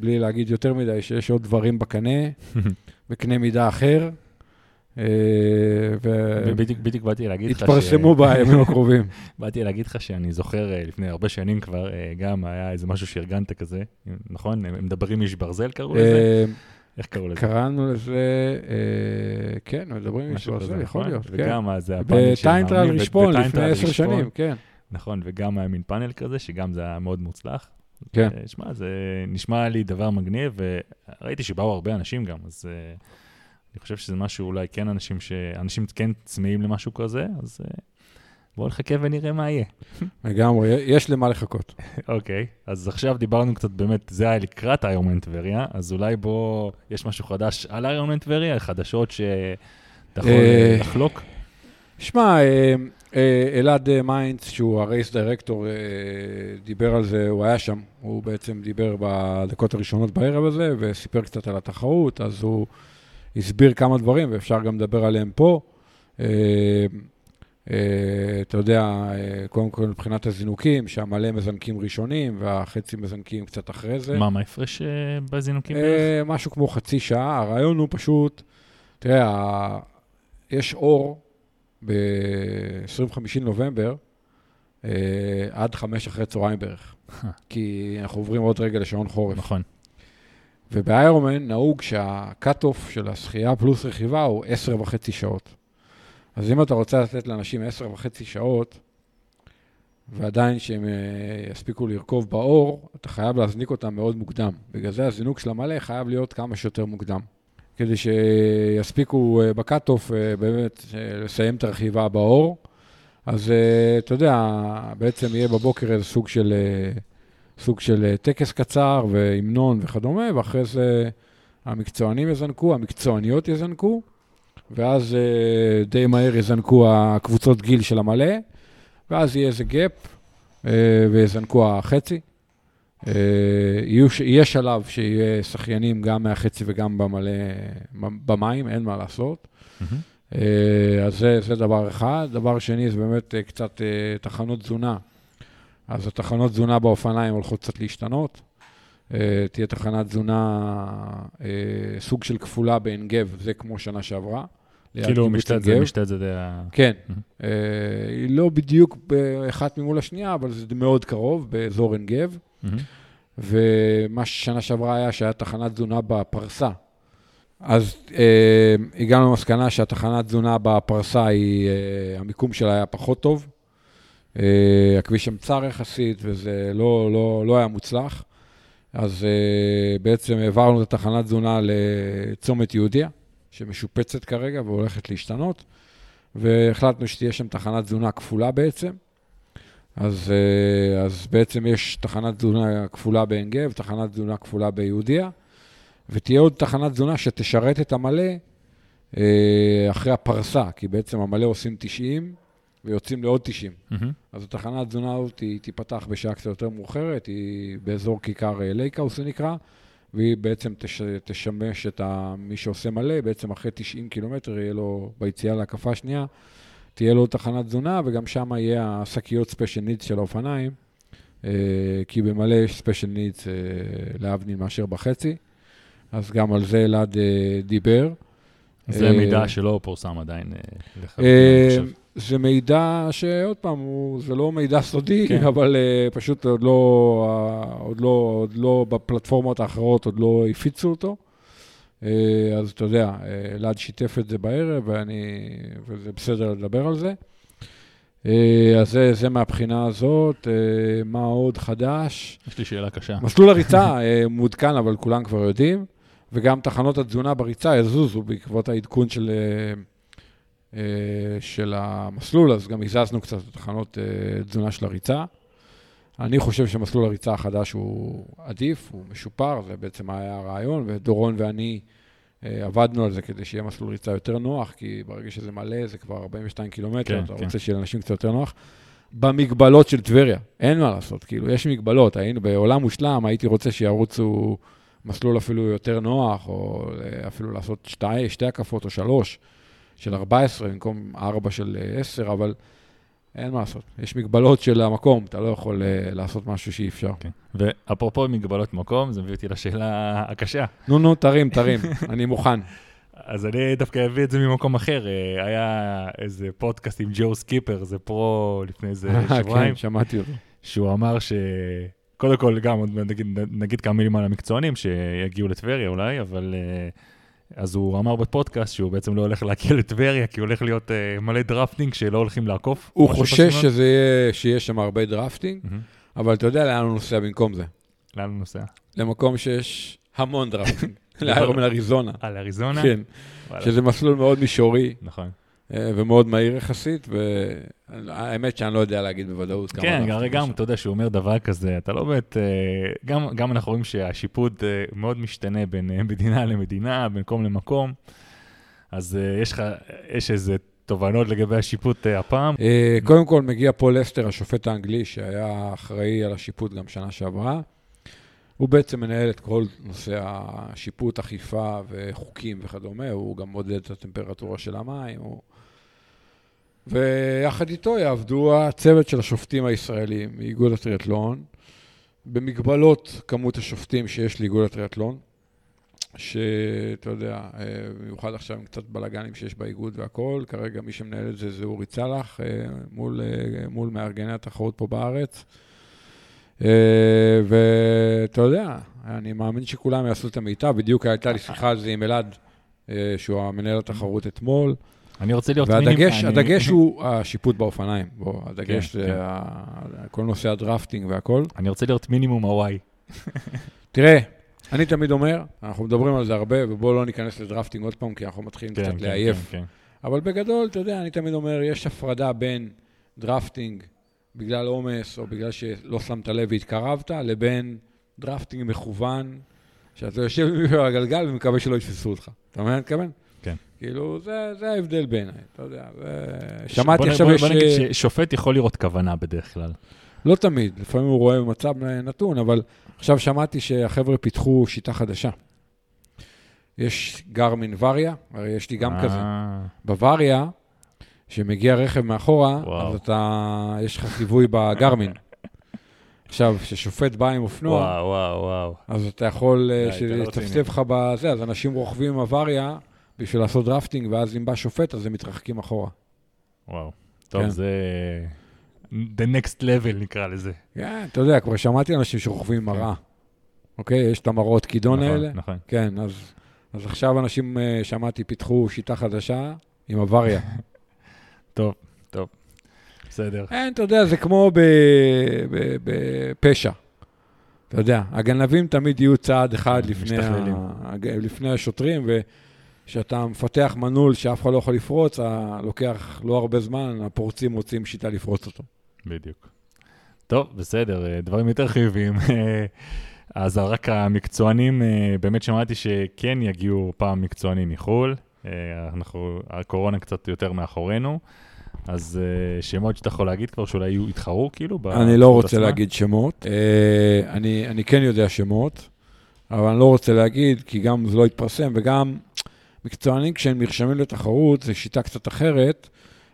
בלי להגיד יותר מדי, שיש עוד דברים בקנה, <laughs> בקנה מידה אחר. אה, בדיוק באתי להגיד לך ש... התפרסמו בימים הקרובים. <laughs> באתי להגיד לך שאני זוכר אה, לפני הרבה שנים כבר, אה, גם היה איזה משהו שארגנת כזה, נכון? מדברים איש ברזל קראו לזה? איך קראו לזה? קראנו לזה, כן, מדברים איש ברזל, יכול נכון? להיות, כן. וגם זה הפאנל של. בטיינטרל רשפון לפני עשר שנים, כן. נכון, וגם היה מין פאנל כזה, שגם זה היה מאוד מוצלח. כן. שמע, זה נשמע לי דבר מגניב, וראיתי שבאו הרבה אנשים גם, אז... אני חושב שזה משהו, אולי כן אנשים ש... אנשים כן צמאים למשהו כזה, אז uh, בואו נחכה ונראה מה יהיה. לגמרי, יש למה לחכות. <laughs> אוקיי, okay, אז עכשיו דיברנו קצת באמת, זה היה לקראת איירמן טבריה, אז אולי בוא, יש משהו חדש על איירמן טבריה, חדשות שאתה יכול אה, לחלוק? שמע, אה, אלעד מיינדס, שהוא ה race director, דיבר על זה, הוא היה שם, הוא בעצם דיבר בדקות הראשונות בערב הזה, וסיפר קצת על התחרות, אז הוא... הסביר כמה דברים, ואפשר גם לדבר עליהם פה. אה, אה, אתה יודע, אה, קודם כל מבחינת הזינוקים, שהמלא מזנקים ראשונים והחצי מזנקים קצת אחרי זה. מה, מה ההפרש בזינוקים? משהו כמו חצי שעה. הרעיון הוא פשוט, תראה, יש אור ב-25 נובמבר, עד חמש אחרי צהריים בערך. <laughs> כי אנחנו עוברים עוד רגע לשעון חורף. נכון. וב Ironman נהוג שה cut-off של השחייה פלוס רכיבה הוא עשר וחצי שעות. אז אם אתה רוצה לתת לאנשים עשר וחצי שעות, ועדיין שהם אה, יספיקו לרכוב באור, אתה חייב להזניק אותם מאוד מוקדם. בגלל זה הזינוק של המלא חייב להיות כמה שיותר מוקדם. כדי שיספיקו אה, ב cut-off אה, באמת לסיים את הרכיבה באור. אז אתה יודע, בעצם יהיה בבוקר איזה סוג של סוג של אה, טקס קצר והמנון וכדומה, ואחרי זה המקצוענים יזנקו, המקצועניות יזנקו, ואז אה, די מהר יזנקו הקבוצות גיל של המלא, ואז יהיה איזה גאפ אה, ויזנקו החצי. יהיה שלב שיהיה שחיינים גם מהחצי וגם במלא, במים, אין מה לעשות. Mm-hmm. אז זה, זה דבר אחד. דבר שני, זה באמת קצת תחנות תזונה. אז התחנות תזונה באופניים הולכות קצת להשתנות. Uh, תהיה תחנת תזונה uh, סוג של כפולה בעין גב, זה כמו שנה שעברה. כאילו משתת זה, משתת זה די ה... כן. Uh, היא לא בדיוק אחת ממול השנייה, אבל זה מאוד קרוב, באזור עין גב. ומה ששנה שעברה היה שהיה תחנת תזונה בפרסה. אז uh, הגענו למסקנה שהתחנת תזונה בפרסה, היא, uh, המיקום שלה היה פחות טוב. Uh, הכביש שם צר יחסית, וזה לא, לא, לא היה מוצלח. אז uh, בעצם העברנו את התחנת תזונה לצומת יהודיה, שמשופצת כרגע והולכת להשתנות, והחלטנו שתהיה שם תחנת תזונה כפולה בעצם. אז, אה, אז בעצם יש תחנת תזונה כפולה בעין גב, תחנת תזונה כפולה ביהודיה, ותהיה עוד תחנת תזונה שתשרת את המלא אה, אחרי הפרסה, כי בעצם המלא עושים 90 ויוצאים לעוד 90. מהמם. אז התחנת תזונה הזאת היא תיפתח בשעה קצת יותר מאוחרת, היא באזור כיכר אה, Lake House זה נקרא, והיא בעצם תש, תשמש את ה, מי שעושה מלא, בעצם אחרי 90 קילומטר יהיה לו, ביציאה להקפה השנייה, תהיה לו תחנת תזונה, וגם שם יהיה השקיות special needs של האופניים, אה, כי במלא יש special needs אה, להבדיל מאשר בחצי, אז גם על זה אלעד אה, דיבר. זה אה, מידע שלא פורסם עדיין. זה מידע שעוד פעם, הוא, זה לא מידע סודי, כן. אבל אה, פשוט עוד לא, אה, עוד, לא, עוד לא בפלטפורמות האחרות, עוד לא הפיצו אותו. אה, אז אתה יודע, אלעד שיתף את זה בערב, ואני, וזה בסדר לדבר על זה. אה, אז זה, זה מהבחינה הזאת. אה, מה עוד חדש? יש לי שאלה קשה. מסלול <laughs> הריצה אה, מעודכן, אבל כולם כבר יודעים, וגם תחנות התזונה בריצה יזוזו בעקבות העדכון של, אה, של המסלול, אז גם הזזנו קצת את תחנות אה, תזונה של הריצה. אני חושב שמסלול הריצה החדש הוא עדיף, הוא משופר, זה בעצם היה הרעיון, ודורון ואני אה, עבדנו על זה כדי שיהיה מסלול ריצה יותר נוח, כי ברגע שזה מלא זה כבר 42 קילומטר, כן, אתה כן. רוצה שיהיה לאנשים קצת יותר נוח. במגבלות של טבריה, אין מה לעשות, כאילו, יש מגבלות, היינו בעולם מושלם, הייתי רוצה שירוצו מסלול אפילו יותר נוח, או אה, אפילו לעשות שתי, שתי הקפות או שלוש של 14 במקום ארבע של אה, 10, אבל אין מה לעשות, יש מגבלות של המקום, אתה לא יכול אה, לעשות משהו שאי אפשר. כן. ואפרופו מגבלות מקום, זה מביא אותי לשאלה הקשה. נו, נו, תרים, תרים, <laughs> אני מוכן. אז אני דווקא אביא את זה ממקום אחר. אה, היה איזה פודקאסט עם ג'ו סקיפר, זה pro לפני איזה שבועיים, כן, שמעתי אותו. שהוא אמר ש... קודם כל, גם נגיד, נגיד כמה מילים על המקצוענים שיגיעו לטבריה אולי, אבל... אה, אז הוא אמר בפודקאסט שהוא בעצם לא הולך להגיע לטבריה, כי הולך להיות אה, מלא drafting שלא הולכים לעקוף. הוא חושש. שזה יהיה, שיהיה שם הרבה drafting, מהמם. אבל אתה יודע לאן הוא נוסע במקום זה. לאן הוא נוסע? למקום שיש המון drafting, <laughs> ל Ironman אריזונה. על אריזונה? כן, וואלה. שזה מסלול מאוד מישורי נכון. אה, ומאוד מהיר יחסית, והאמת שאני לא יודע להגיד בוודאות כמה כן, הרי גם. אתה יודע, שהוא אומר דבר כזה, אתה לא באמת, אה, גם, גם אנחנו רואים שהשיפוט אה, מאוד משתנה בין מדינה למדינה, בין מקום למקום, אז יש לך, יש איזה תובנות לגבי השיפוט הפעם. קודם כל מגיע פול לסטר, השופט האנגלי, שהיה אחראי על השיפוט גם שנה שעברה. הוא בעצם מנהל את כל נושא השיפוט, אכיפה וחוקים וכדומה, הוא גם מודד את הטמפרטורה של המים. הוא... ויחד איתו יעבדו הצוות של השופטים הישראלים מאיגוד הטריאטלון, במגבלות כמות השופטים שיש לאיגוד הטריאטלון, שאתה יודע, אה, במיוחד עכשיו עם קצת בלאגנים שיש באיגוד והכול, כרגע מי שמנהל את זה זה אורי צלח, אה, מול, אה, מול מארגני התחרות פה בארץ. ואתה יודע, אני מאמין שכולם יעשו את המיטב, בדיוק הייתה לי שיחה על זה עם אלעד, שהוא המנהל התחרות אתמול, אני רוצה להיות והדגש אני- הדגש הוא השיפוט באופניים, בוא, הדגש כן, זה כן. ה- כל נושא הדרפטינג והכל. אני רוצה להיות מינימום הוואי. תראה, אני תמיד אומר, אנחנו מדברים על זה הרבה, ובואו לא ניכנס לדרפטינג עוד פעם, כי אנחנו מתחילים כן, קצת כן, לעייף. כן, כן. אבל בגדול, אתה יודע, אני תמיד אומר, יש הפרדה בין drafting בגלל עומס, או בגלל שלא שמת לב והתקרבת, לבין drafting מכוון, שאתה יושב על הגלגל ומקווה שלא יתפסו אותך. אתה מבין מה אני מתכוון? כן. כאילו, זה, זה ההבדל בעיניי, אתה יודע. זה... שמעתי בוא עכשיו, בוא- יש... בוא נגיד ששופט יכול לראות כוונה בדרך כלל. לא תמיד, לפעמים הוא רואה במצב נתון, אבל עכשיו שמעתי שהחבר'ה פיתחו שיטה חדשה. יש Garmin Varia, הרי יש לי גם כזה. אה, ב Varia, שמגיע רכב מאחורה, וואו. אז אתה, יש לך חיווי ב Garmin. עכשיו, כששופט בא עם אופנוע, וואו, וואו, וואו. אז אתה יכול אה, לא שיצפצף לך בזה, אז אנשים רוכבים עם ה Varia בשביל לעשות drafting, ואז אם בא שופט, אז הם מתרחקים אחורה. וואו. טוב, כן. זה... The next level נקרא לזה. כן, אתה יודע, כבר שמעתי אנשים שרוכבים מראה. אוקיי? יש את המראות כידון נכון, האלה. נכון. כן, אז, אז עכשיו אנשים, אה, שמעתי, פיתחו שיטה חדשה עם הוואריה. <laughs> טוב, טוב. בסדר. אין, אתה יודע, זה כמו בפשע. אתה יודע, הגנבים תמיד יהיו צעד אחד לפני. ה... לפני השוטרים, וכשאתה מפתח מנעול שאף אחד לא יכול לפרוץ, ה- לוקח לא הרבה זמן, הפורצים מוצאים שיטה לפרוץ אותו. בדיוק. טוב, בסדר, אה, דברים יותר חיוביים. אז רק המקצוענים, אה, באמת שמעתי שכן יגיעו פעם מקצוענים מחו"ל. אה, אנחנו, הקורונה קצת יותר מאחורינו. אז שמות שאתה יכול להגיד כבר שאולי יתחרו כאילו? אני לא רוצה עצמה? להגיד שמות. אני, אני כן יודע שמות, אבל אני לא רוצה להגיד, כי גם זה לא יתפרסם, וגם מקצוענים, כשהם נרשמים לתחרות, זו שיטה קצת אחרת.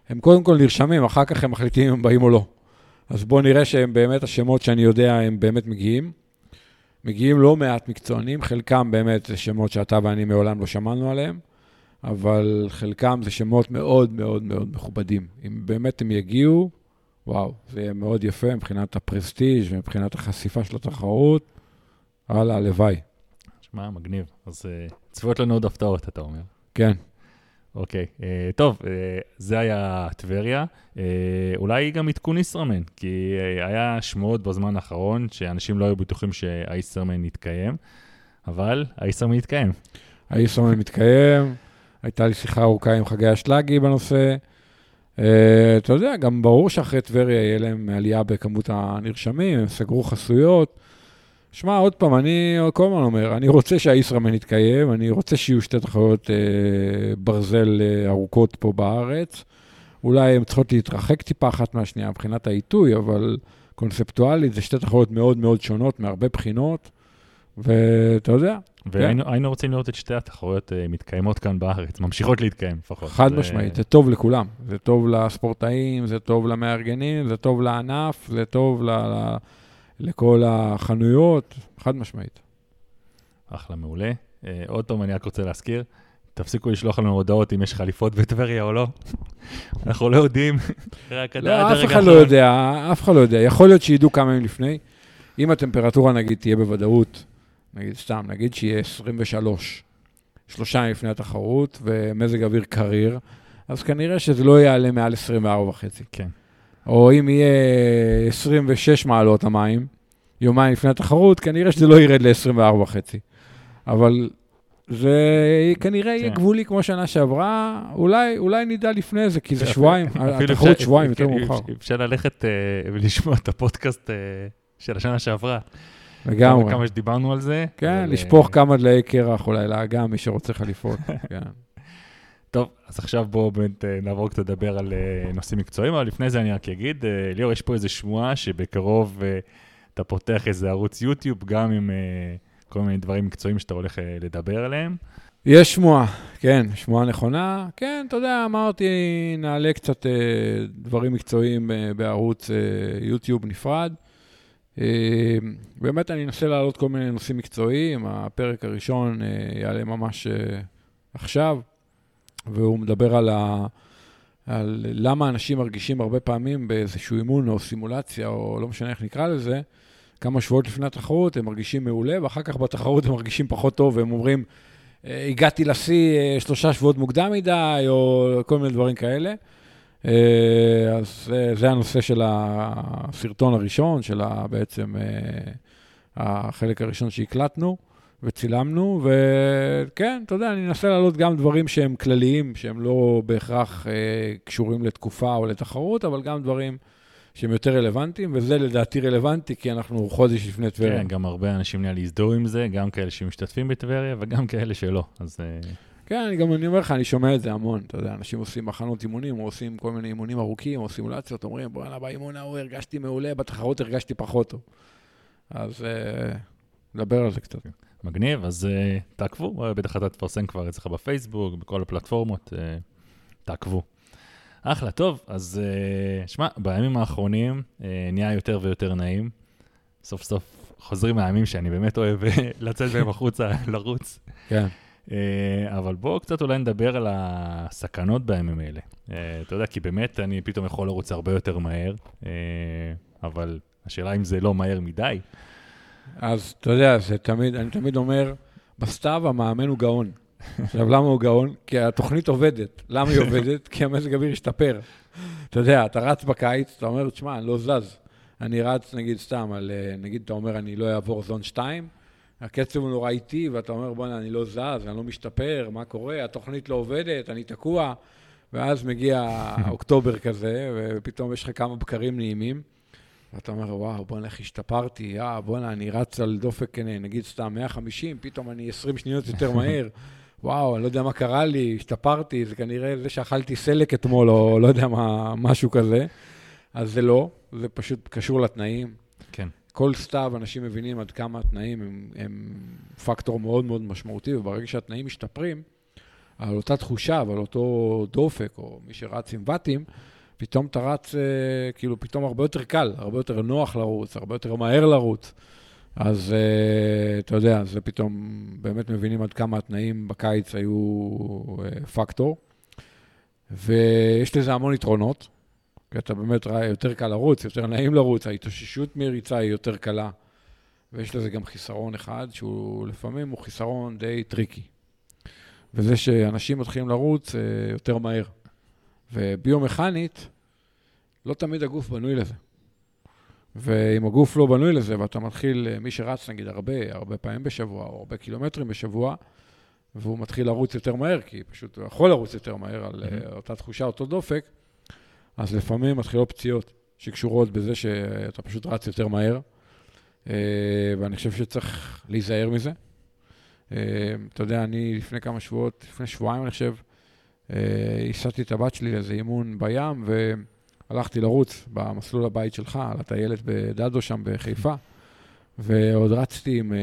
הם קודם כל נרשמים, אחר כך הם מחליטים אם הם באים או לא. אז בואו נראה שהם באמת, השמות שאני יודע, הם באמת מגיעים. מגיעים לא מעט מקצוענים, חלקם באמת זה שמות שאתה ואני מעולם לא שמענו עליהם, אבל חלקם זה שמות מאוד מאוד מאוד מכובדים. אם באמת הם יגיעו, וואו, זה יהיה מאוד יפה מבחינת הפרסטיג' ומבחינת החשיפה של התחרות. הלאה, הלוואי. שמע, מגניב. אז uh, צפויות לנו עוד הפתעות, אתה אומר. כן. אוקיי, uh, טוב, uh, זה היה טבריה. Uh, אולי גם עדכון ישראמן, כי uh, היה שמועות בזמן האחרון שאנשים לא היו בטוחים שהישראמן יתקיים, אבל הישראמן יתקיים. הישראמן מתקיים, הייתה לי שיחה ארוכה עם חגי אשלגי בנושא. Uh, אתה יודע, גם ברור שאחרי טבריה יהיה להם עלייה בכמות הנרשמים, הם סגרו חסויות. שמע, עוד פעם, אני כל הזמן אומר, אני רוצה שהישראמן יתקיים, אני רוצה שיהיו שתי תחרויות אה, ברזל אה, ארוכות פה בארץ. אולי הן צריכות להתרחק טיפה אחת מהשנייה מבחינת העיתוי, אבל קונספטואלית זה שתי תחרויות מאוד מאוד שונות מהרבה בחינות, ואתה יודע. והיינו כן. רוצים לראות את שתי התחרויות אה, מתקיימות כאן בארץ, ממשיכות להתקיים לפחות. חד זה... משמעית, זה טוב לכולם. זה טוב לספורטאים, זה טוב למארגנים, זה טוב לענף, זה טוב ל... לכל החנויות, חד משמעית. אחלה, מעולה. Uh, עוד פעם, אני רק רוצה להזכיר, תפסיקו לשלוח לנו הודעות אם יש חליפות בטבריה או לא. <laughs> אנחנו לא יודעים. לא, אף אחד לא יודע, אף אחד לא יודע. יכול להיות שידעו כמה ימים לפני. אם הטמפרטורה, נגיד, תהיה בוודאות, נגיד סתם, נגיד שיהיה 23, שלושה ימים לפני התחרות, ומזג אוויר קריר, אז כנראה שזה לא יעלה מעל 24 וחצי. כן. או אם יהיה 26 מעלות המים, יומיים לפני התחרות, כנראה שזה לא ירד ל-24 וחצי. אבל זה כנראה יהיה כן. גבולי כמו שנה שעברה, אולי, אולי נדע לפני זה, כי זה שבועיים, התחרות שבועיים יותר מאוחר. אפשר ללכת אה, ולשמוע את הפודקאסט אה, של השנה שעברה. לגמרי. כמה שדיברנו על זה. כן, לשפוך כמה דלי קרח אולי לאגם, מי שרוצה חליפות. <laughs> כן. טוב, אז עכשיו בואו באמת אה, נעבור קצת לדבר על אה, נושאים מקצועיים, אבל לפני זה אני רק אגיד, אה, ליאור, יש פה איזו שמועה שבקרוב אתה פותח איזה ערוץ יוטיוב, גם עם כל מיני דברים מקצועיים שאתה הולך לדבר עליהם. יש שמועה, כן, שמועה נכונה. כן, אתה יודע, אמרתי, נעלה קצת דברים מקצועיים בערוץ יוטיוב נפרד. באמת, אני אנסה להעלות כל מיני נושאים מקצועיים. הפרק הראשון יעלה ממש עכשיו. והוא מדבר על, ה, על למה אנשים מרגישים הרבה פעמים באיזשהו אימון או סימולציה, או לא משנה איך נקרא לזה, כמה שבועות לפני התחרות הם מרגישים מעולה, ואחר כך בתחרות הם מרגישים פחות טוב, והם אומרים, אה, הגעתי לשיא אה, שלושה שבועות מוקדם מדי, או כל מיני דברים כאלה. אה, אז זה הנושא של הסרטון הראשון, של בעצם החלק הראשון שהקלטנו. וצילמנו, וכן, אתה יודע, אני אנסה להעלות גם דברים שהם כלליים, שהם לא בהכרח אה, קשורים לתקופה או לתחרות, אבל גם דברים שהם יותר רלוונטיים, וזה לדעתי רלוונטי, כי אנחנו חודש לפני טבריה. כן, גם הרבה אנשים נראה לי הזדהו עם זה, גם כאלה שמשתתפים בטבריה וגם כאלה שלא, אז... אה... כן, אני גם אני אומר לך, אני שומע את זה המון, אתה יודע, אנשים עושים מחנות אימונים, או עושים כל מיני אימונים ארוכים, או סימולציות, אומרים, בוא'נה, באימון ההוא הרגשתי מעולה, בתחרות הרגשתי פחות טוב. אז אה, נדבר על זה קצת. מגניב, אז uh, תעקבו, בטח אתה תפרסם כבר אצלך בפייסבוק, בכל הפלטפורמות, uh, תעקבו. אחלה, טוב, אז uh, שמע, בימים האחרונים uh, נהיה יותר ויותר נעים. סוף סוף חוזרים מהימים שאני באמת אוהב <laughs> לצאת בהם החוצה, <laughs> לרוץ. כן. Uh, אבל בואו קצת אולי נדבר על הסכנות בימים האלה. Uh, אתה יודע, כי באמת אני פתאום יכול לרוץ הרבה יותר מהר, uh, אבל השאלה אם זה לא מהר מדי. אז אתה יודע, זה תמיד, אני תמיד אומר, בסתיו המאמן הוא גאון. עכשיו, למה הוא גאון? כי התוכנית עובדת. למה היא עובדת? כי המזג האוויר השתפר. אתה יודע, אתה רץ בקיץ, אתה אומר, תשמע, אני לא זז. אני רץ, נגיד, סתם, על, אה, נגיד, אתה אומר, אני לא אעבור זון 2, הקצב הוא נורא איטי, ואתה אומר, בוא'נה, אני לא זז, אני לא משתפר, מה קורה? התוכנית לא עובדת, אני תקוע. ואז מגיע אוקטובר כזה, ופתאום יש לך כמה בקרים נעימים. ואתה אומר, וואו, בוא'נה, איך השתפרתי, אה, בוא'נה, אני רץ על דופק, נגיד סתם 150, פתאום אני 20 שניות יותר מהר. <laughs> וואו, אני לא יודע מה קרה לי, השתפרתי, זה כנראה זה שאכלתי סלק אתמול, או לא יודע מה, משהו כזה. אז זה לא, זה פשוט קשור לתנאים. כן. כל סתיו אנשים מבינים עד כמה התנאים הם, הם פקטור מאוד מאוד משמעותי, וברגע שהתנאים משתפרים, על אותה תחושה ועל אותו דופק, או מי שרץ עם ואטים, פתאום אתה רץ, אה, כאילו, פתאום הרבה יותר קל, הרבה יותר נוח לרוץ, הרבה יותר מהר לרוץ. אז אה, אתה יודע, זה פתאום, באמת מבינים עד כמה התנאים בקיץ היו אה, פקטור. ויש לזה המון יתרונות, כי אתה באמת יותר קל לרוץ, יותר נעים לרוץ, ההתאוששות מריצה היא יותר קלה. ויש לזה גם חיסרון אחד, שהוא לפעמים הוא חיסרון די טריקי. וזה שאנשים מתחילים לרוץ יותר מהר. וביומכנית, לא תמיד הגוף בנוי לזה. ואם הגוף לא בנוי לזה, ואתה מתחיל, מי שרץ נגיד הרבה, הרבה פעמים בשבוע, או הרבה קילומטרים בשבוע, והוא מתחיל לרוץ יותר מהר, כי פשוט הוא יכול לרוץ יותר מהר על mm-hmm. אותה תחושה, אותו דופק, אז לפעמים מתחילות פציעות שקשורות בזה שאתה פשוט רץ יותר מהר, אה, ואני חושב שצריך להיזהר מזה. אה, אתה יודע, אני לפני כמה שבועות, לפני שבועיים אני חושב, הסעתי את הבת שלי לאיזה אימון בים, והלכתי לרוץ במסלול הבית שלך, על הטיילת בדדו שם בחיפה, ועוד רצתי עם, אה,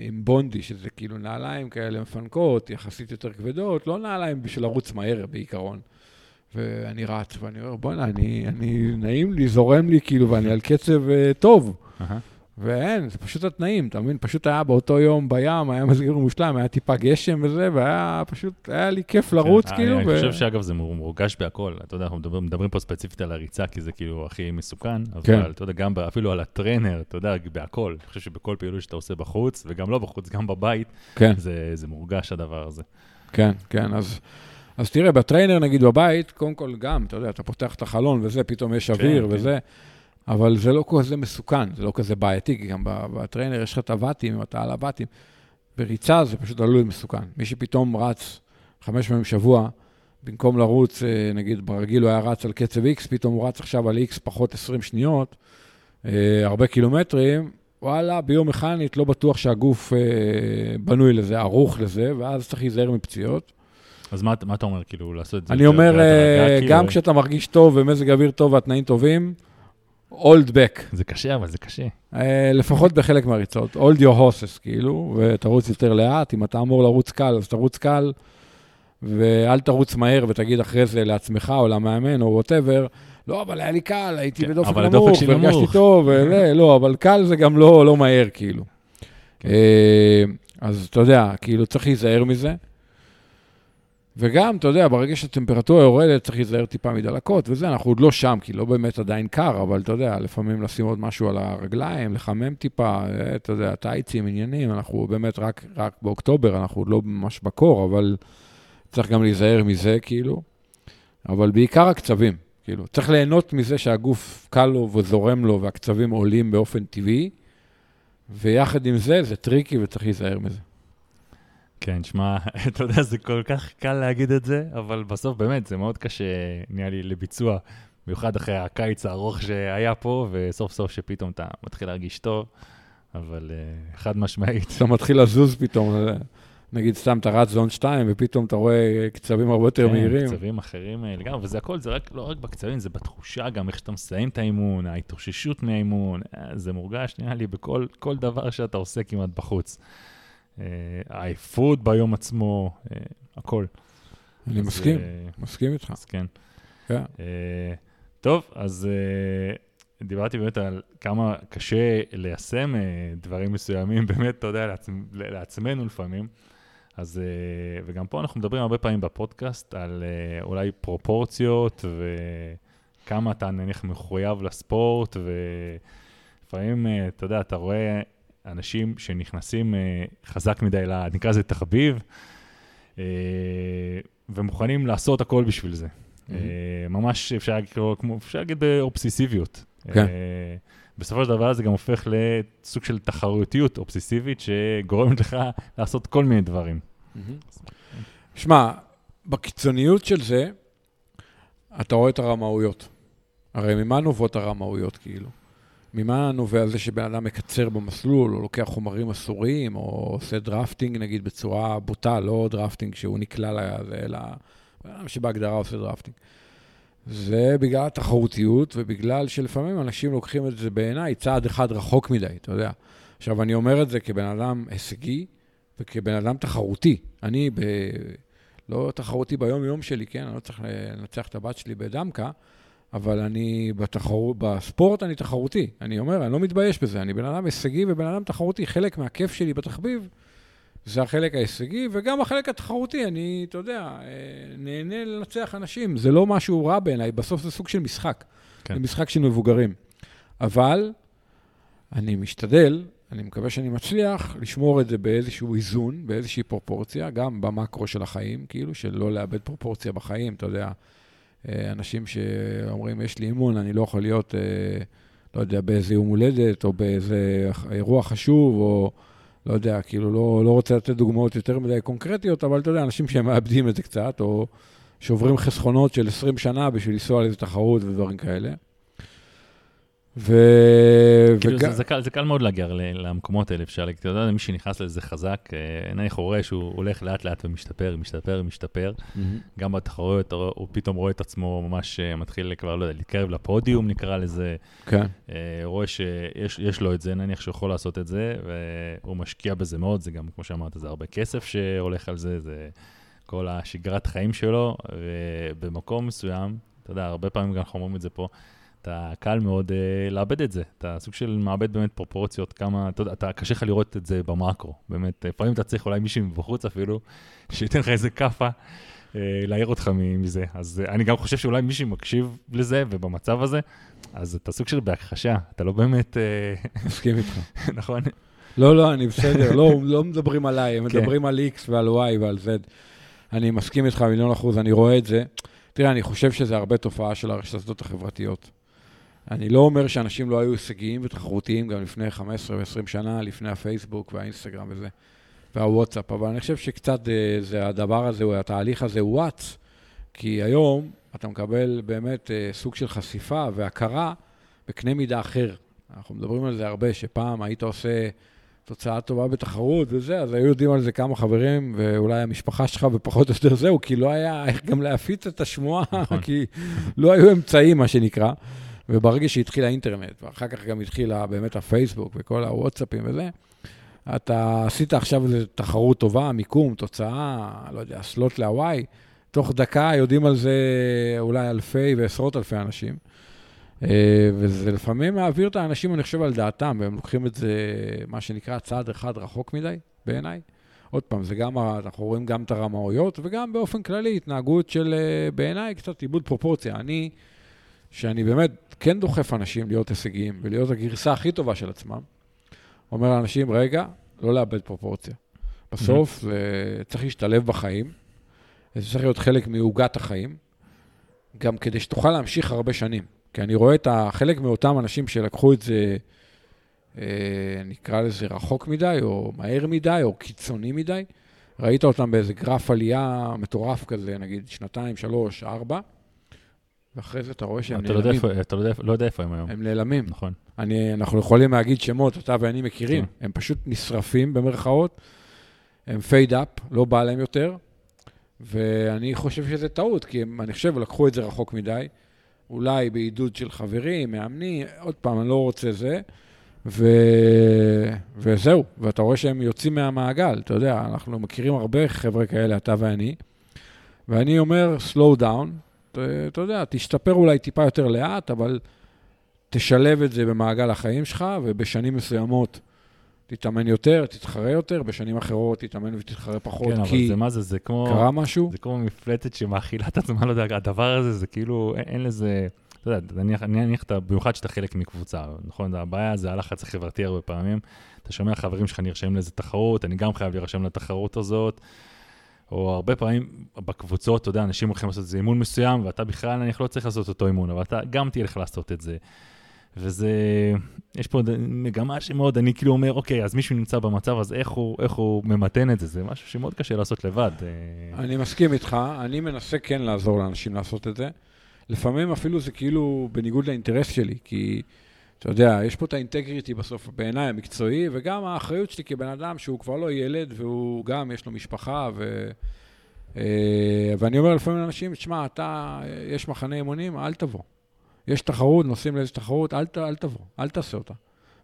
עם בונדי, שזה כאילו נעליים כאלה מפנקות, יחסית יותר כבדות, לא נעליים בשביל לרוץ מהר בעיקרון. ואני רץ, ואני אומר, בוא'נה, אני, אני, נעים לי, זורם לי, כאילו, ואני על קצב uh, טוב. Uh-huh. ואין, זה פשוט התנאים, אתה מבין? פשוט היה באותו יום בים, היה מזגיר מושלם, היה טיפה גשם וזה, והיה פשוט, היה לי כיף לרוץ, כן, כאילו. אני ו... חושב שאגב, זה מורגש בהכל. אתה יודע, אנחנו מדברים, מדברים פה ספציפית על הריצה, כי זה כאילו הכי מסוכן, אבל כן. אתה יודע, גם אפילו על הטרנר, אתה יודע, בהכל. אני חושב שבכל פעילות שאתה עושה בחוץ, וגם לא בחוץ, גם בבית, כן. זה, זה מורגש הדבר הזה. כן, כן, אז... אז תראה, בטריינר, נגיד בבית, קודם כל גם, אתה יודע, אתה פותח את החלון וזה, פתאום יש כן, אוויר כן, וזה. כן. אבל זה לא כזה מסוכן, זה לא כזה בעייתי, כי גם בטריינר יש לך את הוואטים, אם אתה על הוואטים. בריצה זה פשוט עלול מסוכן. מי שפתאום רץ חמש פעמים בשבוע, במקום לרוץ, אה, נגיד ברגיל הוא היה רץ על קצב X, פתאום הוא רץ עכשיו על X פחות 20 שניות, אה, הרבה קילומטרים, וואלה, ביום מכנית לא בטוח שהגוף אה, בנוי לזה, ערוך לזה, ואז צריך להיזהר מפציעות. אז מה, מה אתה אומר, כאילו, לעשות את זה? אני אומר, גם כאילו... כשאתה מרגיש טוב ומזג אוויר טוב והתנאים טובים, אולד בק. זה קשה, אבל זה קשה. Uh, לפחות בחלק מהריצות. אולד יור הוסס, כאילו, ותרוץ יותר לאט. אם אתה אמור לרוץ קל, אז תרוץ קל, ואל תרוץ מהר ותגיד אחרי זה לעצמך או למאמן או ווטאבר, לא, אבל היה לי קל, הייתי כן, בדופק נמוך, והרגשתי טוב, וזה, לא, אבל קל זה גם לא, לא מהר, כאילו. כן. Uh, אז אתה יודע, כאילו, צריך להיזהר מזה. וגם, אתה יודע, ברגע שהטמפרטורה יורדת, צריך להיזהר טיפה מדלקות וזה, אנחנו עוד לא שם, כי לא באמת עדיין קר, אבל אתה יודע, לפעמים לשים עוד משהו על הרגליים, לחמם טיפה, אה, אתה יודע, טייצים, עניינים, אנחנו באמת רק, רק באוקטובר, אנחנו עוד לא ממש בקור, אבל צריך גם להיזהר מזה, כאילו. אבל בעיקר הקצבים, כאילו. צריך ליהנות מזה שהגוף קל לו וזורם לו, והקצבים עולים באופן טבעי, ויחד עם זה, זה טריקי וצריך להיזהר מזה. כן, שמע, <laughs> אתה יודע, זה כל כך קל להגיד את זה, אבל בסוף באמת זה מאוד קשה, נהיה לי, לביצוע, במיוחד אחרי הקיץ הארוך שהיה פה, וסוף סוף שפתאום אתה מתחיל להרגיש טוב, אבל אה, חד משמעית. אתה מתחיל לזוז פתאום, אה, נגיד סתם אתה רץ זון 2, ופתאום אתה רואה קצבים הרבה יותר כן, מהירים. כן, קצבים אחרים אה, לגמרי, וזה הכל, זה רק, לא רק בקצבים, זה בתחושה גם, איך שאתה מסיים את האימון, ההתאוששות מהאימון, זה מורגש, נראה לי, בכל דבר שאתה עושה כמעט בחוץ. העייפות אה, ביום עצמו, אה, הכל. אני מסכים, אה, מסכים איתך. אז כן. כן. טוב, אז דיברתי באמת על כמה קשה ליישם דברים מסוימים, <laughs> באמת, אתה יודע, לעצמנו לפעמים. אז, וגם פה אנחנו מדברים הרבה פעמים בפודקאסט על אולי פרופורציות וכמה אתה נניח מחויב לספורט, ולפעמים, אתה יודע, אתה רואה אנשים שנכנסים uh, חזק מדי, נקרא לזה תחביב, uh, ומוכנים לעשות הכל בשביל זה. Mm-hmm. Uh, ממש אפשר להגיד, כמו, אפשר להגיד באובססיביות. כן. בסופו של דבר זה גם הופך לסוג של תחרותיות אובססיבית שגורמת לך לעשות כל מיני דברים. Mm-hmm. שמע, בקיצוניות של זה, אתה רואה את הרמאויות. הרי ממה נובעות הרמאויות, כאילו? ממה נובע זה שבן אדם מקצר במסלול, או לוקח חומרים אסורים, או עושה drafting, נגיד, בצורה בוטה, לא drafting שהוא נקלע לזה, אלא בן אדם שבהגדרה עושה דרפטינג. זה בגלל התחרותיות, ובגלל שלפעמים אנשים לוקחים את זה בעיניי צעד אחד רחוק מדי, אתה יודע. עכשיו, אני אומר את זה כבן אדם הישגי וכבן אדם תחרותי. אני ב... לא תחרותי ביום-יום שלי, כן? אני לא צריך לנצח את הבת שלי בדמקה, אבל אני בתחרות, בספורט אני תחרותי. אני אומר, אני לא מתבייש בזה, אני בן אדם הישגי ובן אדם תחרותי. חלק מהכיף שלי בתחביב זה החלק ההישגי, וגם החלק התחרותי, אני, אתה יודע, אה, נהנה לנצח אנשים. זה לא משהו רע בעיניי, בסוף זה סוג של משחק. כן. זה משחק של מבוגרים. אבל אני משתדל, אני מקווה שאני מצליח, לשמור את זה באיזשהו איזון, באיזושהי פרופורציה, גם במקרו של החיים, כאילו, של לא לאבד פרופורציה בחיים, אתה יודע. אה, אנשים שאומרים, יש לי אימון, אני לא יכול להיות, אה, לא יודע, באיזה יום הולדת, או באיזה אירוע חשוב, או לא יודע, כאילו, לא, לא רוצה לתת דוגמאות יותר מדי קונקרטיות, אבל אתה יודע, אנשים שהם מאבדים את זה קצת, או שוברים חסכונות של 20 שנה בשביל לנסוע לאיזה תחרות ודברים כאלה. ו... כאילו וג... זה, זה, קל, זה קל מאוד להגיע למקומות האלה, אפשר להגיד, אתה יודע, מי שנכנס לזה חזק, עיני חורה שהוא הולך לאט לאט ומשתפר, משתפר, משתפר. Mm-hmm. גם בתחרויות הוא פתאום רואה את עצמו ממש אה, מתחיל כבר, לא יודע, להתקרב לפודיום נקרא לזה. כן. אה, רואה שיש לו את זה, נניח שהוא יכול לעשות את זה, והוא משקיע בזה מאוד, זה גם, כמו שאמרת, זה הרבה כסף שהולך על זה, זה כל השגרת חיים שלו, ובמקום מסוים, אתה יודע, הרבה פעמים גם אנחנו אומרים את זה פה, אתה קל מאוד uh, לאבד את זה. אתה סוג של מאבד באמת פרופורציות, כמה, אתה יודע, אתה, קשה לך לראות את זה במאקרו. באמת, לפעמים אתה צריך אולי מישהו מבחוץ אפילו, שייתן לך איזה כאפה, uh, להעיר אותך מזה. אז uh, אני גם חושב שאולי מישהו מקשיב לזה, ובמצב הזה, אז אתה סוג של בהכחשה, אתה לא באמת... <laughs> מסכים איתך. <laughs> נכון? לא, לא, אני בסדר, לא, לא מדברים עליי, הם כן. מדברים על X ועל Y ועל Z. אני מסכים איתך מיליון אחוז, אני רואה את זה. תראה, אני חושב שזה הרבה תופעה של הרשתות החברתיות. אני לא אומר שאנשים לא היו הישגיים ותחרותיים גם לפני 15 ו-20 שנה, לפני הפייסבוק והאינסטגרם וזה, והוואטסאפ, אבל אני חושב שקצת אה, זה הדבר הזה, התהליך הזה הואץ, כי היום אתה מקבל באמת אה, סוג של חשיפה והכרה בקנה מידה אחר. אנחנו מדברים על זה הרבה, שפעם היית עושה תוצאה טובה בתחרות וזה, אז היו יודעים על זה כמה חברים, ואולי המשפחה שלך, ופחות או יותר זהו, כי לא היה איך גם להפיץ את השמועה, נכון. <laughs> כי לא היו אמצעים, מה שנקרא. וברגע שהתחיל האינטרנט, ואחר כך גם התחילה באמת הפייסבוק וכל הוואטסאפים וזה, אתה עשית עכשיו איזו תחרות טובה, מיקום, תוצאה, לא יודע, סלוט להוואי, תוך דקה יודעים על זה אולי אלפי ועשרות אלפי אנשים. אה, וזה לפעמים מעביר את האנשים, אני חושב, על דעתם, והם לוקחים את זה, מה שנקרא, צעד אחד רחוק מדי, בעיניי. עוד פעם, זה גם, אנחנו רואים גם את הרמאויות, וגם באופן כללי התנהגות של, אה, בעיניי, קצת איבוד פרופורציה. אני, שאני באמת כן דוחף אנשים להיות הישגיים ולהיות הגרסה הכי טובה של עצמם, אומר לאנשים, רגע, לא לאבד פרופורציה. בסוף mm-hmm. זה צריך להשתלב בחיים, זה צריך להיות חלק מעוגת החיים, גם כדי שתוכל להמשיך הרבה שנים. כי אני רואה את חלק מאותם אנשים שלקחו את זה, אה, נקרא לזה רחוק מדי, או מהר מדי, או קיצוני מדי. ראית אותם באיזה גרף עלייה מטורף כזה, נגיד שנתיים, שלוש, ארבע, ואחרי זה אתה רואה שהם אתה נעלמים. לא יודע, אתה לא, לא יודע איפה הם היום. הם נעלמים. נכון. אני, אנחנו יכולים להגיד שמות, אתה ואני מכירים, כן. הם פשוט נשרפים במרכאות, הם פייד אפ, לא בא להם יותר, ואני חושב שזה טעות, כי הם, אני חושב, לקחו את זה רחוק מדי, אולי בעידוד של חברים, מאמנים, עוד פעם, אני לא רוצה זה, ו... וזהו, ואתה רואה שהם יוצאים מהמעגל, אתה יודע, אנחנו מכירים הרבה חבר'ה כאלה, אתה ואני, ואני אומר, slow down, אתה יודע, תשתפר אולי טיפה יותר לאט, אבל תשלב את זה במעגל החיים שלך, ובשנים מסוימות תתאמן יותר, תתחרה יותר, בשנים אחרות תתאמן ותתחרה פחות, כן, כי... זה מה זה, זה כמו... קרה משהו? זה כמו מפלטת שמאכילה את עצמה, לא יודע, הדבר הזה, זה כאילו, אין, אין לזה... אתה יודע, נניח, נניח, במיוחד שאתה חלק מקבוצה, נכון? הבעיה זה הלחץ החברתי הרבה פעמים. אתה שומע חברים שלך נרשמים לאיזה תחרות, אני גם חייב להירשם לתחרות הזאת. או הרבה פעמים בקבוצות, אתה יודע, אנשים הולכים לעשות איזה אימון מסוים, ואתה בכלל, נניח, לא צריך לעשות אותו אימון, אבל אתה גם תלך לעשות את זה. וזה, יש פה מגמה שמאוד, אני כאילו אומר, אוקיי, אז מישהו נמצא במצב, אז איך הוא, איך הוא ממתן את זה? זה משהו שמאוד קשה לעשות לבד. אה. אני מסכים איתך, אני מנסה כן לעזור לאנשים לעשות את זה. לפעמים אפילו זה כאילו בניגוד לאינטרס שלי, כי אתה יודע, יש פה את האינטגריטי בסוף, בעיניי המקצועי, וגם האחריות שלי כבן אדם שהוא כבר לא ילד, והוא גם, יש לו משפחה, ו... אה, ואני אומר לפעמים לאנשים, תשמע, אתה, יש מחנה אימונים, אל תבוא. יש תחרות, נוסעים לאיזו תחרות, אל, אל תבוא, אל תעשה אותה.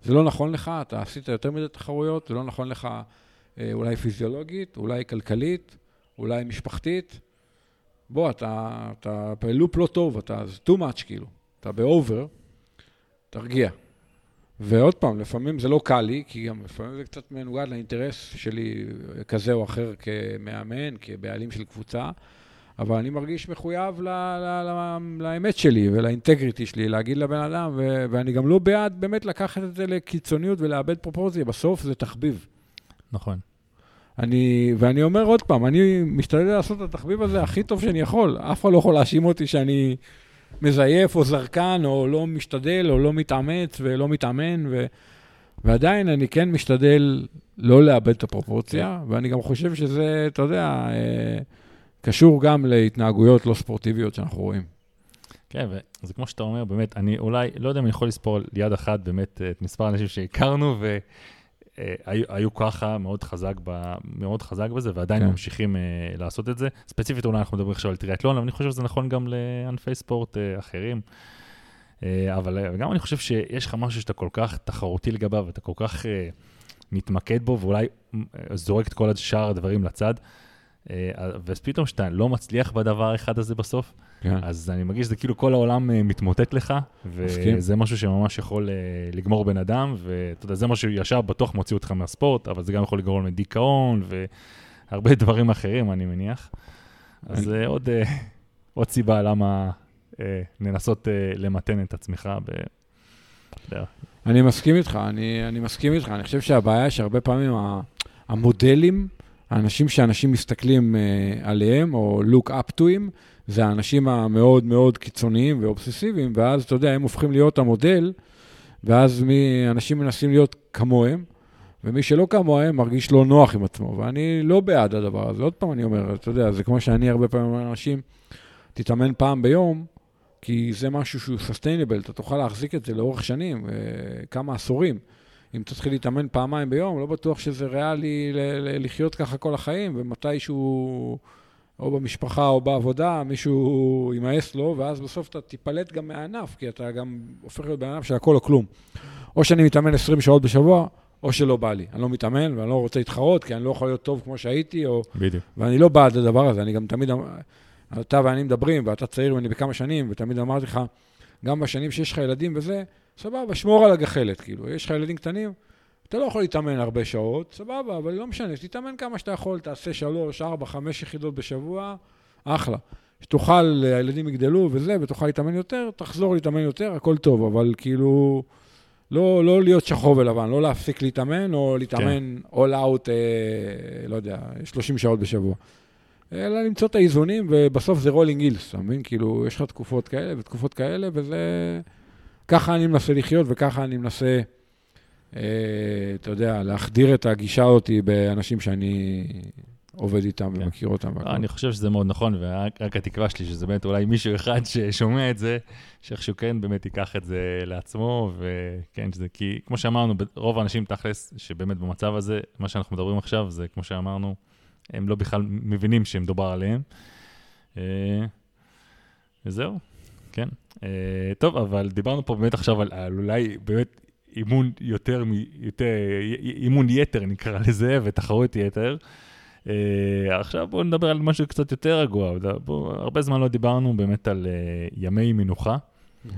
זה לא נכון לך, אתה עשית יותר מדי תחרויות, זה לא נכון לך אה, אולי פיזיולוגית, אולי כלכלית, אולי משפחתית. בוא, אתה, אתה בלופ לא טוב, אתה, too much כאילו, אתה באובר, תרגיע. ועוד פעם, לפעמים זה לא קל לי, כי גם לפעמים זה קצת מנוגד לאינטרס שלי כזה או אחר כמאמן, כבעלים של קבוצה, אבל אני מרגיש מחויב ל- ל- ל- לאמת שלי ולאינטגריטי שלי, להגיד לבן אדם, ו- ואני גם לא בעד באמת לקחת את זה לקיצוניות ולאבד פרופורציה, בסוף זה תחביב. נכון. אני, ואני אומר עוד פעם, אני משתדל לעשות את התחביב הזה הכי טוב שאני יכול. אף אחד לא יכול להאשים אותי שאני מזייף או זרקן, או לא משתדל, או לא מתאמץ ולא מתאמן, ו... ועדיין אני כן משתדל לא לאבד את הפרופורציה, ואני גם חושב שזה, אתה יודע, אה, קשור גם להתנהגויות לא ספורטיביות שאנחנו רואים. כן, וזה כמו שאתה אומר, באמת, אני אולי, לא יודע אם אני יכול לספור על יד אחת באמת את מספר האנשים שהכרנו, והיו ככה מאוד חזק, ב, מאוד חזק בזה, ועדיין כן. ממשיכים אה, לעשות את זה. ספציפית, אולי אנחנו מדברים עכשיו על טריאטלון, אבל אני חושב שזה נכון גם לענפי ספורט אה, אחרים. אה, אבל אה, גם אני חושב שיש לך משהו שאתה כל כך תחרותי לגביו, ואתה כל כך אה, מתמקד בו, ואולי אה, זורק את כל שאר הדברים לצד. אה, ופתאום כשאתה לא מצליח בדבר האחד הזה בסוף, כן. אז אני מרגיש שזה כאילו כל העולם אה, מתמוטט לך. וזה משהו שממש יכול אה, לגמור בן אדם, ואתה יודע, זה מה שישר בטוח מוציא אותך מהספורט, אבל זה גם יכול לגרום לדיכאון והרבה דברים אחרים, אני מניח. אז זה עוד, עוד סיבה למה לנסות למתן את עצמך. ב... אני מסכים איתך, אני, אני מסכים איתך. אני חושב שהבעיה שהרבה פעמים המודלים, האנשים שאנשים מסתכלים uh, עליהם, או look up to him, זה האנשים המאוד מאוד קיצוניים ואובססיביים, ואז, אתה יודע, הם הופכים להיות המודל, ואז אנשים מנסים להיות כמוהם, ומי שלא כמוהם מרגיש לא נוח עם עצמו, ואני לא בעד הדבר הזה. עוד פעם אני אומר, אתה יודע, זה כמו שאני הרבה פעמים אומר לאנשים, תתאמן פעם ביום, כי זה משהו שהוא sustainable, אתה תוכל להחזיק את זה לאורך שנים, אה, כמה עשורים. אם תתחיל להתאמן פעמיים ביום, לא בטוח שזה ריאלי לחיות ככה כל החיים, ומתישהו, או במשפחה או בעבודה, מישהו יימאס לו, ואז בסוף אתה תיפלט גם מהענף, כי אתה גם הופך להיות אדם של הכל או כלום. או שאני מתאמן 20 שעות בשבוע, או שלא בא לי. אני לא מתאמן ואני לא רוצה להתחרות, כי אני לא יכול להיות טוב כמו שהייתי, או... בדיוק. ואני לא בעד הדבר הזה, אני גם תמיד, אמ- אתה ואני מדברים, ואתה צעיר ממני בכמה שנים, ותמיד אמרתי לך, גם בשנים שיש לך ילדים וזה, סבבה, שמור על הגחלת, כאילו, יש לך ילדים קטנים, אתה לא יכול להתאמן הרבה שעות, סבבה, אבל לא משנה, תתאמן כמה שאתה יכול, תעשה שלוש, ארבע, חמש יחידות בשבוע, אחלה. שתוכל, הילדים יגדלו וזה, ותוכל להתאמן יותר, תחזור להתאמן יותר, הכל טוב, אבל כאילו, לא, לא להיות שחור ולבן, לא להפסיק להתאמן, או להתאמן all out, אה, לא יודע, 30 שעות בשבוע. אלא למצוא את האיזונים, ובסוף זה רולינג הילס, אתה מבין? כאילו, יש לך תקופות כאלה ותקופות כאלה, וזה... ככה אני מנסה לחיות, וככה אני מנסה, אה, אתה יודע, להחדיר את הגישה אותי באנשים שאני עובד איתם כן. ומכיר אותם. לא. אני חושב שזה מאוד נכון, ורק רק התקווה שלי שזה באמת אולי מישהו אחד ששומע את זה, שאיכשהו כן באמת ייקח את זה לעצמו, וכן, שזה כי, כמו שאמרנו, רוב האנשים תכלס, שבאמת במצב הזה, מה שאנחנו מדברים עכשיו, זה כמו שאמרנו, הם לא בכלל מבינים שמדובר עליהם. אה, וזהו, כן. אה, טוב, אבל דיברנו פה באמת עכשיו על, על אולי באמת אימון יותר, מ- יותר, אימון יתר נקרא לזה, ותחרות יתר. Uh, עכשיו בואו נדבר על משהו קצת יותר רגוע. בוא, הרבה זמן לא דיברנו באמת על uh, ימי מנוחה. Uh,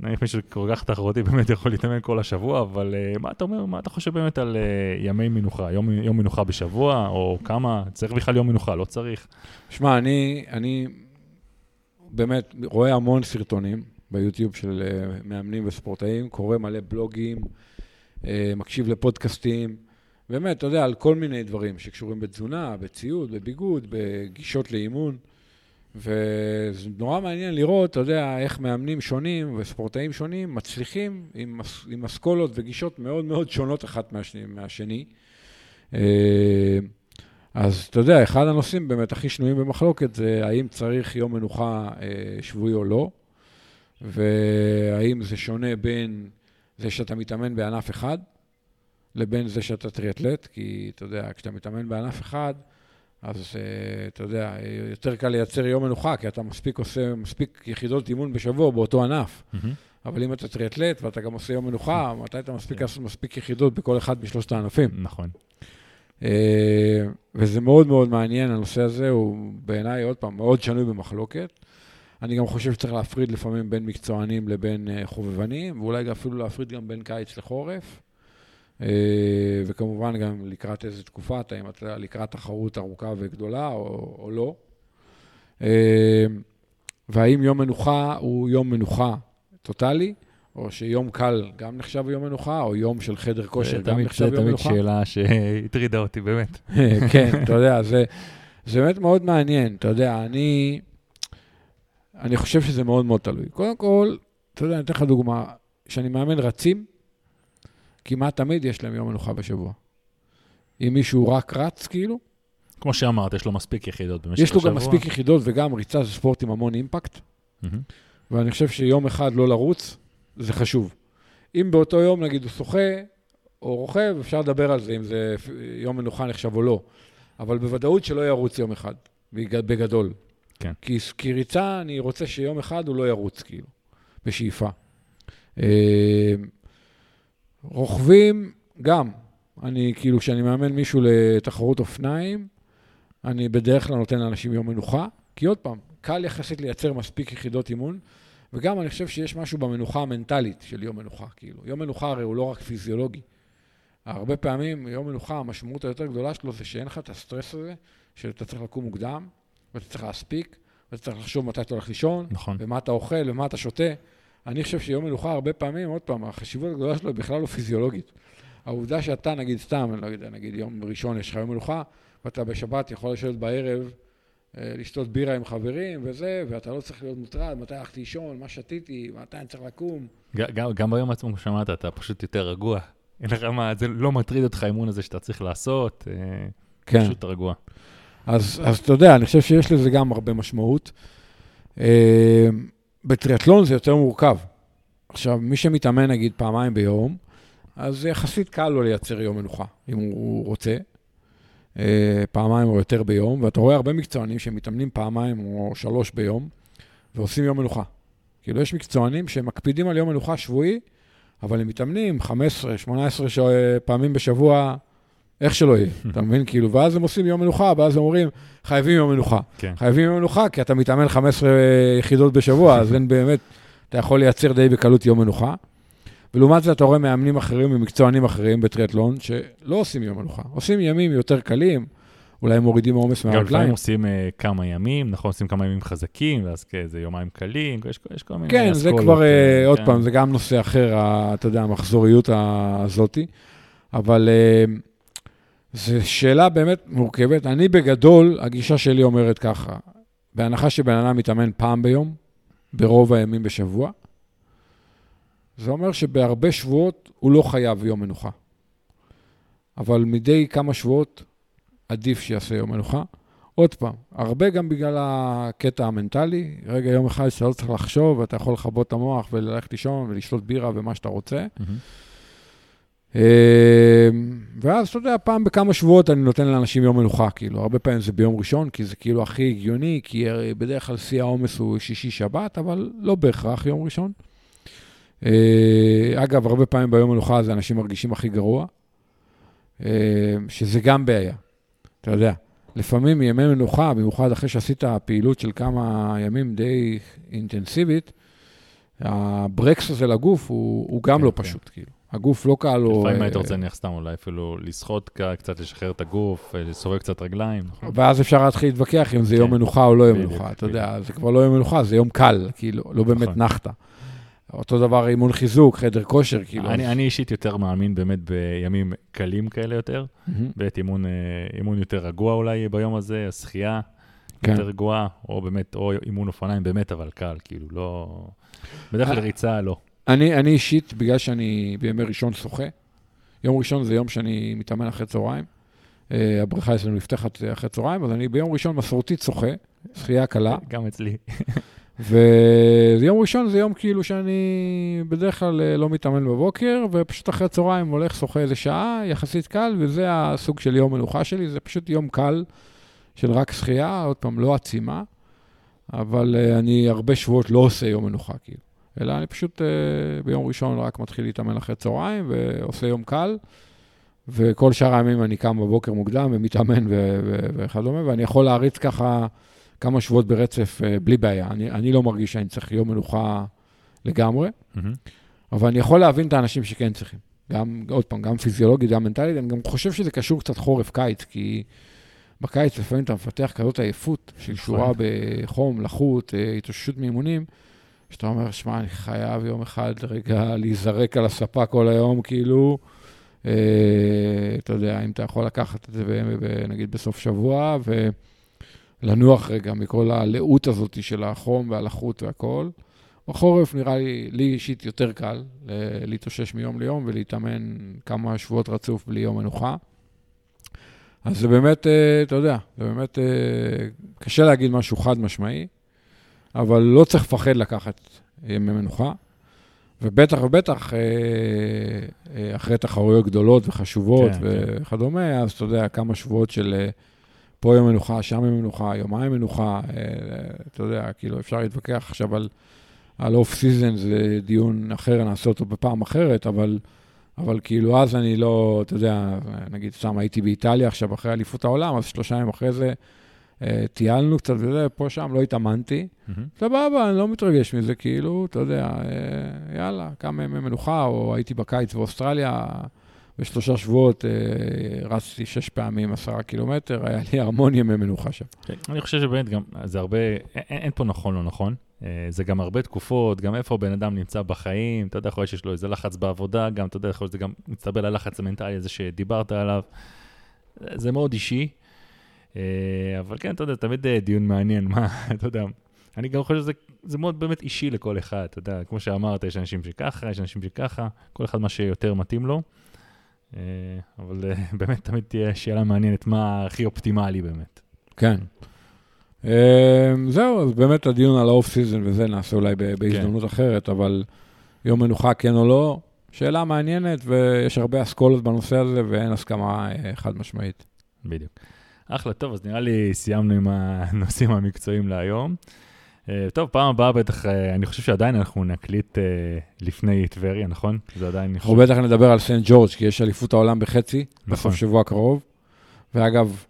נניח מישהו כל כך תחרותי באמת יכול להתאמן כל השבוע, אבל uh, מה אתה אומר, מה אתה חושב באמת על uh, ימי מנוחה? יום, יום מנוחה בשבוע, או כמה? צריך בכלל יום מנוחה, לא צריך. שמע, אני, אני באמת רואה המון סרטונים ביוטיוב של אה, מאמנים וספורטאים, קורא מלא בלוגים, אה, מקשיב לפודקאסטים, באמת, אתה יודע, על כל מיני דברים שקשורים בתזונה, בציוד, בביגוד, בגישות לאימון. וזה נורא מעניין לראות, אתה יודע, איך מאמנים שונים וספורטאים שונים מצליחים עם, עם אסכולות וגישות מאוד מאוד שונות אחת מהשני. מהשני. אה, אז אתה יודע, אחד הנושאים באמת הכי שנויים במחלוקת זה האם צריך יום מנוחה אה, שבועי או לא. והאם זה שונה בין זה שאתה מתאמן בענף אחד לבין זה שאתה טריאטלט, כי אתה יודע, כשאתה מתאמן בענף אחד, אז uh, אתה יודע, יותר קל לייצר יום מנוחה, כי אתה מספיק עושה, מספיק יחידות אימון בשבוע באותו ענף. מהמם. אבל אם אתה טריאטלט ואתה גם עושה יום מנוחה, מתי אתה מספיק לעשות מספיק יחידות בכל אחד משלושת הענפים? נכון. אה, וזה מאוד מאוד מעניין, הנושא הזה הוא בעיניי, עוד פעם, מאוד שנוי במחלוקת. אני גם חושב שצריך להפריד לפעמים בין מקצוענים לבין אה, חובבנים, ואולי אפילו להפריד גם בין קיץ לחורף. אה, וכמובן גם לקראת איזה תקופה, אתה אם אתה לקראת תחרות ארוכה וגדולה או, או לא. והאם יום מנוחה הוא יום מנוחה טוטאלי, או שיום קל גם נחשב יום מנוחה, או יום של חדר כושר גם תמיד- נחשב יום זה תמיד מנוחה. שאלה שהטרידה אותי, באמת. <laughs> כן, אתה יודע, זה, זה באמת מאוד מעניין. אתה יודע, אני, אני חושב שזה מאוד מאוד תלוי. קודם כל, אתה יודע, אני אתן לך דוגמה. כשאני מאמן רצים, כמעט תמיד יש להם יום מנוחה בשבוע. אם מישהו רק רץ, כאילו, כמו שאמרת, יש לו מספיק יחידות במשך יש לו השבוע. גם מספיק יחידות, וגם ריצה זה ספורט עם המון אימפקט, מהמם. ואני חושב שיום אחד לא לרוץ, זה חשוב. אם באותו יום, נגיד, הוא שוחה או רוכב, אפשר לדבר על זה, אם זה יום מנוחה נחשב או לא. אבל בוודאות שלא ירוץ יום אחד, בג- בגדול. כן. כי, כי ריצה, אני רוצה שיום אחד הוא לא ירוץ, כאילו, בשאיפה. אה, רוכבים, גם. אני, כאילו, כשאני מאמן מישהו לתחרות אופניים, אני בדרך כלל נותן לאנשים יום מנוחה, כי עוד פעם, קל יחסית לייצר מספיק יחידות אימון, וגם אני חושב שיש משהו במנוחה המנטלית של יום מנוחה, כאילו. יום מנוחה הרי הוא לא רק פיזיולוגי. הרבה פעמים יום מנוחה, המשמעות היותר גדולה שלו זה שאין לך את הסטרס הזה, שאתה צריך לקום מוקדם, ואתה צריך להספיק, ואתה צריך לחשוב מתי אתה הולך לישון, נכון. ומה אתה אוכל ומה אתה שותה. אני חושב שיום מנוחה, הרבה פעמים, עוד פעם, החשיבות הגדולה שלו היא בכלל לא פיזיולוגית. העובדה שאתה, נגיד, סתם, אני לא יודע, נגיד יום ראשון יש לך יום מנוחה, ואתה בשבת יכול לשבת בערב, לשתות בירה עם חברים וזה, ואתה לא צריך להיות מוטרד, מתי הלכתי לישון, מה שתיתי, מתי אני צריך לקום. גם- גם ביום עצמו, כמו שאמרת, אתה פשוט יותר רגוע. <laughs> אין לך מה, זה לא מטריד אותך האימון הזה שאתה צריך לעשות, אה, כן. פשוט רגוע. אז, אז אתה יודע, אני חושב שיש לזה גם הרבה משמעות. אה, בטריאטלון זה יותר מורכב. עכשיו, מי שמתאמן נגיד פעמיים ביום, אז יחסית קל לו לייצר יום מנוחה, אם הוא רוצה. אה, פעמיים או יותר ביום, ואתה רואה הרבה מקצוענים שמתאמנים פעמיים או שלוש ביום, ועושים יום מנוחה. כאילו, יש מקצוענים שמקפידים על יום מנוחה שבועי, אבל הם מתאמנים 15, 18 ש... פעמים בשבוע, איך שלא יהיה, <laughs> אתה מבין? כאילו, ואז הם עושים יום מנוחה, ואז הם אומרים, חייבים יום מנוחה. כן. חייבים יום מנוחה, כי אתה מתאמן 15 יחידות בשבוע, אז אין באמת, אתה יכול לייצר די בקלות יום מנוחה. ולעומת זה אתה רואה מאמנים אחרים ומקצוענים אחרים בטריאטלון, שלא עושים יום מנוחה. עושים ימים יותר קלים, אולי מורידים עומס גם לפעמים מהרגליים. עושים אה, כמה ימים, נכון, עושים כמה ימים חזקים, ואז כאיזה יומיים קלים, יש יש כל מיני כן, זה כבר, אה, אה, עוד כן. פעם, זה גם נושא אחר, ה- אתה יודע, המחזוריות הזאתי. אבל אה, זו שאלה באמת מורכבת. אני בגדול, הגישה שלי אומרת ככה, בהנחה שבן אדם מתאמן פעם ביום, ברוב הימים בשבוע, זה אומר שבהרבה שבועות הוא לא חייב יום מנוחה. אבל מדי כמה שבועות עדיף שיעשה יום מנוחה. עוד פעם, הרבה גם בגלל הקטע המנטלי, רגע יום אחד שאתה לא צריך לחשוב, ואתה יכול לכבות את המוח וללכת לישון ולשתות בירה ומה שאתה רוצה. מהמם. אה, ואז, אתה יודע, פעם בכמה שבועות אני נותן לאנשים יום מנוחה, כאילו, הרבה פעמים זה ביום ראשון, כי זה כאילו הכי הגיוני, כי הרי בדרך כלל שיא העומס הוא שישי-שבת, אבל לא בהכרח יום ראשון. אה, אגב, הרבה פעמים ביום מנוחה הזה אנשים מרגישים הכי גרוע, אה, שזה גם בעיה, אתה יודע. לפעמים ימי מנוחה, במיוחד אחרי שעשית פעילות של כמה ימים די אינטנסיבית, הברקס הזה לגוף הוא, הוא גם כן, לא כן. פשוט, כאילו. הגוף לא קל לו... לפעמים אה, היית רוצה נניח סתם אולי אפילו לשחות קצת, לשחרר את הגוף, אה, לסובב קצת רגליים, נכון? ואז אפשר להתחיל להתווכח אם זה כן. יום מנוחה או לא יום מנוחה. אתה. יודע, זה כבר לא יום מנוחה, זה יום קל, כאילו, לא באמת נכון. נחת. אותו דבר אימון חיזוק, חדר כושר, כאילו. אני אני אישית יותר מאמין באמת בימים קלים כאלה יותר, מהמם. באמת אימון, אה, אימון יותר רגוע אולי ביום הזה, השחייה כן. יותר רגועה, או באמת, או אימון אופניים באמת, אבל קל, כאילו, לא... בדרך כלל אה, ריצה, לא. אני, אני אישית, בגלל שאני בימי ראשון שוחה, יום ראשון זה יום שאני מתאמן אחרי צהריים. אה, הבריכה אצלנו נפתחת אחרי צהריים, אז אני ביום ראשון מסורתית שוחה, שחייה קלה, גם אצלי. ויום ראשון זה יום כאילו שאני בדרך כלל אה, לא מתאמן בבוקר, ופשוט אחרי צהריים הולך, שוחה איזה שעה, יחסית קל, וזה הסוג של יום מנוחה שלי, זה פשוט יום קל של רק שחייה, עוד פעם, לא עצימה, אבל uh, אני הרבה שבועות לא עושה יום מנוחה, כאילו. אלא אני פשוט uh, ביום ראשון רק מתחיל להתאמן אחרי צהריים, ועושה יום קל, וכל שאר הימים אני קם בבוקר מוקדם ומתאמן וכדומה, ואני יכול להריץ ככה... כמה שבועות ברצף uh, בלי בעיה. אני, אני לא מרגיש שאני צריך יום מנוחה לגמרי, mm-hmm. אבל אני יכול להבין את האנשים שכן צריכים. גם, עוד פעם, גם פיזיולוגית, גם מנטלית, אני גם חושב שזה קשור קצת חורף-קיץ, כי בקיץ לפעמים אתה מפתח כזאת עייפות של נכון. שורה בחום, לחות, uh, התאוששות מאימונים, שאתה אומר, שמע, אני חייב יום אחד רגע <laughs> להיזרק על הספה כל היום, כאילו, uh, אתה יודע, אם אתה יכול לקחת את זה, נגיד, בסוף שבוע, ו... לנוח רגע מכל הלאות הזאת של החום והלחות והכול. בחורף נראה לי, לי אישית יותר קל להתאושש מיום ליום ולהתאמן כמה שבועות רצוף בלי יום מנוחה. אז זה באמת, אה, אתה יודע, זה באמת אה, קשה להגיד משהו חד משמעי, אבל לא צריך לפחד לקחת ימי מנוחה, ובטח ובטח אה, אחרי תחרויות גדולות וחשובות כן, כן. וכדומה, כן. אז אתה יודע, כמה שבועות של פה יום מנוחה, שם יום מנוחה, יומיים מנוחה, אה, אתה יודע, כאילו, אפשר להתווכח עכשיו על, על off season, זה דיון אחר, נעשה אותו בפעם אחרת, אבל, אבל כאילו, אז אני לא, אתה יודע, נגיד, סתם הייתי באיטליה עכשיו אחרי אליפות העולם, אז שלושה ימים אחרי זה אה, טיילנו קצת וזה, פה שם לא התאמנתי. סבבה, אני לא מתרגש מזה, כאילו, אתה יודע, אה, יאללה, כמה ימי מנוחה, או הייתי בקיץ באוסטרליה, בשלושה שבועות אה, רצתי שש פעמים עשרה קילומטר, היה לי המון ימי מנוחה שם. כן, אני חושב שבאמת גם, זה הרבה, אין, פה נכון לא נכון. אה, זה גם הרבה תקופות, גם איפה בן אדם נמצא בחיים, אתה יודע, יכול להיות שיש לו איזה לחץ בעבודה, גם, אתה יודע, יכול להיות שזה גם מצטבר ללחץ המנטלי הזה שדיברת עליו. זה מאוד אישי, אה, אבל כן, אתה יודע, תמיד דיון מעניין, מה, <laughs> אתה יודע, אני גם חושב שזה מאוד באמת אישי לכל אחד, אתה יודע, כמו שאמרת, יש אנשים שככה, יש אנשים שככה, כל אחד מה שיותר מתאים לו. אה, אבל אה, <laughs> באמת תמיד תהיה שאלה מעניינת, מה הכי אופטימלי באמת. כן. אה, זהו, אז באמת הדיון על האוף סיזון וזה נעשה אולי בהזדמנות כן. אחרת, אבל יום מנוחה כן או לא, שאלה מעניינת, ויש הרבה אסכולות בנושא הזה, ואין הסכמה חד משמעית. בדיוק. אחלה, טוב, אז נראה לי סיימנו עם הנושאים המקצועיים להיום. אה, טוב, פעם הבאה בטח, אה, אני חושב שעדיין אנחנו נקליט אה, לפני טבריה, נכון? זה עדיין... אנחנו בטח נדבר על סנט ג'ורג', כי יש אליפות העולם בחצי, נכון. בסוף שבוע הקרוב. ואגב,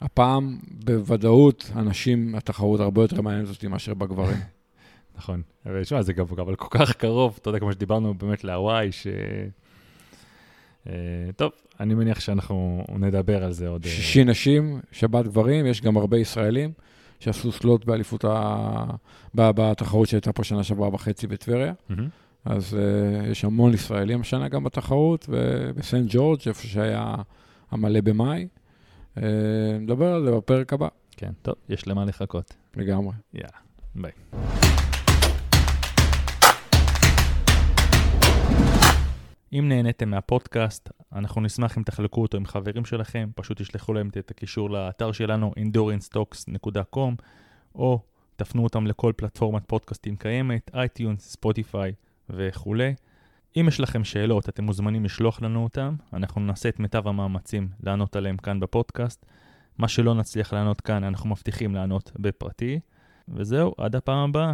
הפעם בוודאות, אנשים, התחרות הרבה יותר מעניינת אותי מאשר בגברים. <laughs> נכון. תשמע, זה גם אבל כל כך קרוב, אתה יודע, כמו שדיברנו באמת להוואי, ש... טוב, אני מניח שאנחנו נדבר על זה עוד... שישי נשים, שבת גברים, יש גם הרבה ישראלים. שעשו סלוט באליפות, ה... בתחרות שהייתה פה שנה שעברה וחצי בטבריה. Mm-hmm. אז uh, יש המון ישראלים השנה גם בתחרות, ובסנט ג'ורג', איפה שהיה המלא במאי. Uh, נדבר על זה בפרק הבא. כן, טוב, יש למה לחכות. לגמרי. יאללה, ביי. אם נהניתם מהפודקאסט, אנחנו נשמח אם תחלקו אותו עם חברים שלכם, פשוט תשלחו להם את הקישור לאתר שלנו, endurancestocks.com, או תפנו אותם לכל פלטפורמת פודקאסטים קיימת, iTunes, Spotify וכולי. אם יש לכם שאלות, אתם מוזמנים לשלוח לנו אותם, אנחנו נעשה את מיטב המאמצים לענות עליהם כאן בפודקאסט. מה שלא נצליח לענות כאן, אנחנו מבטיחים לענות בפרטי. וזהו, עד הפעם הבאה.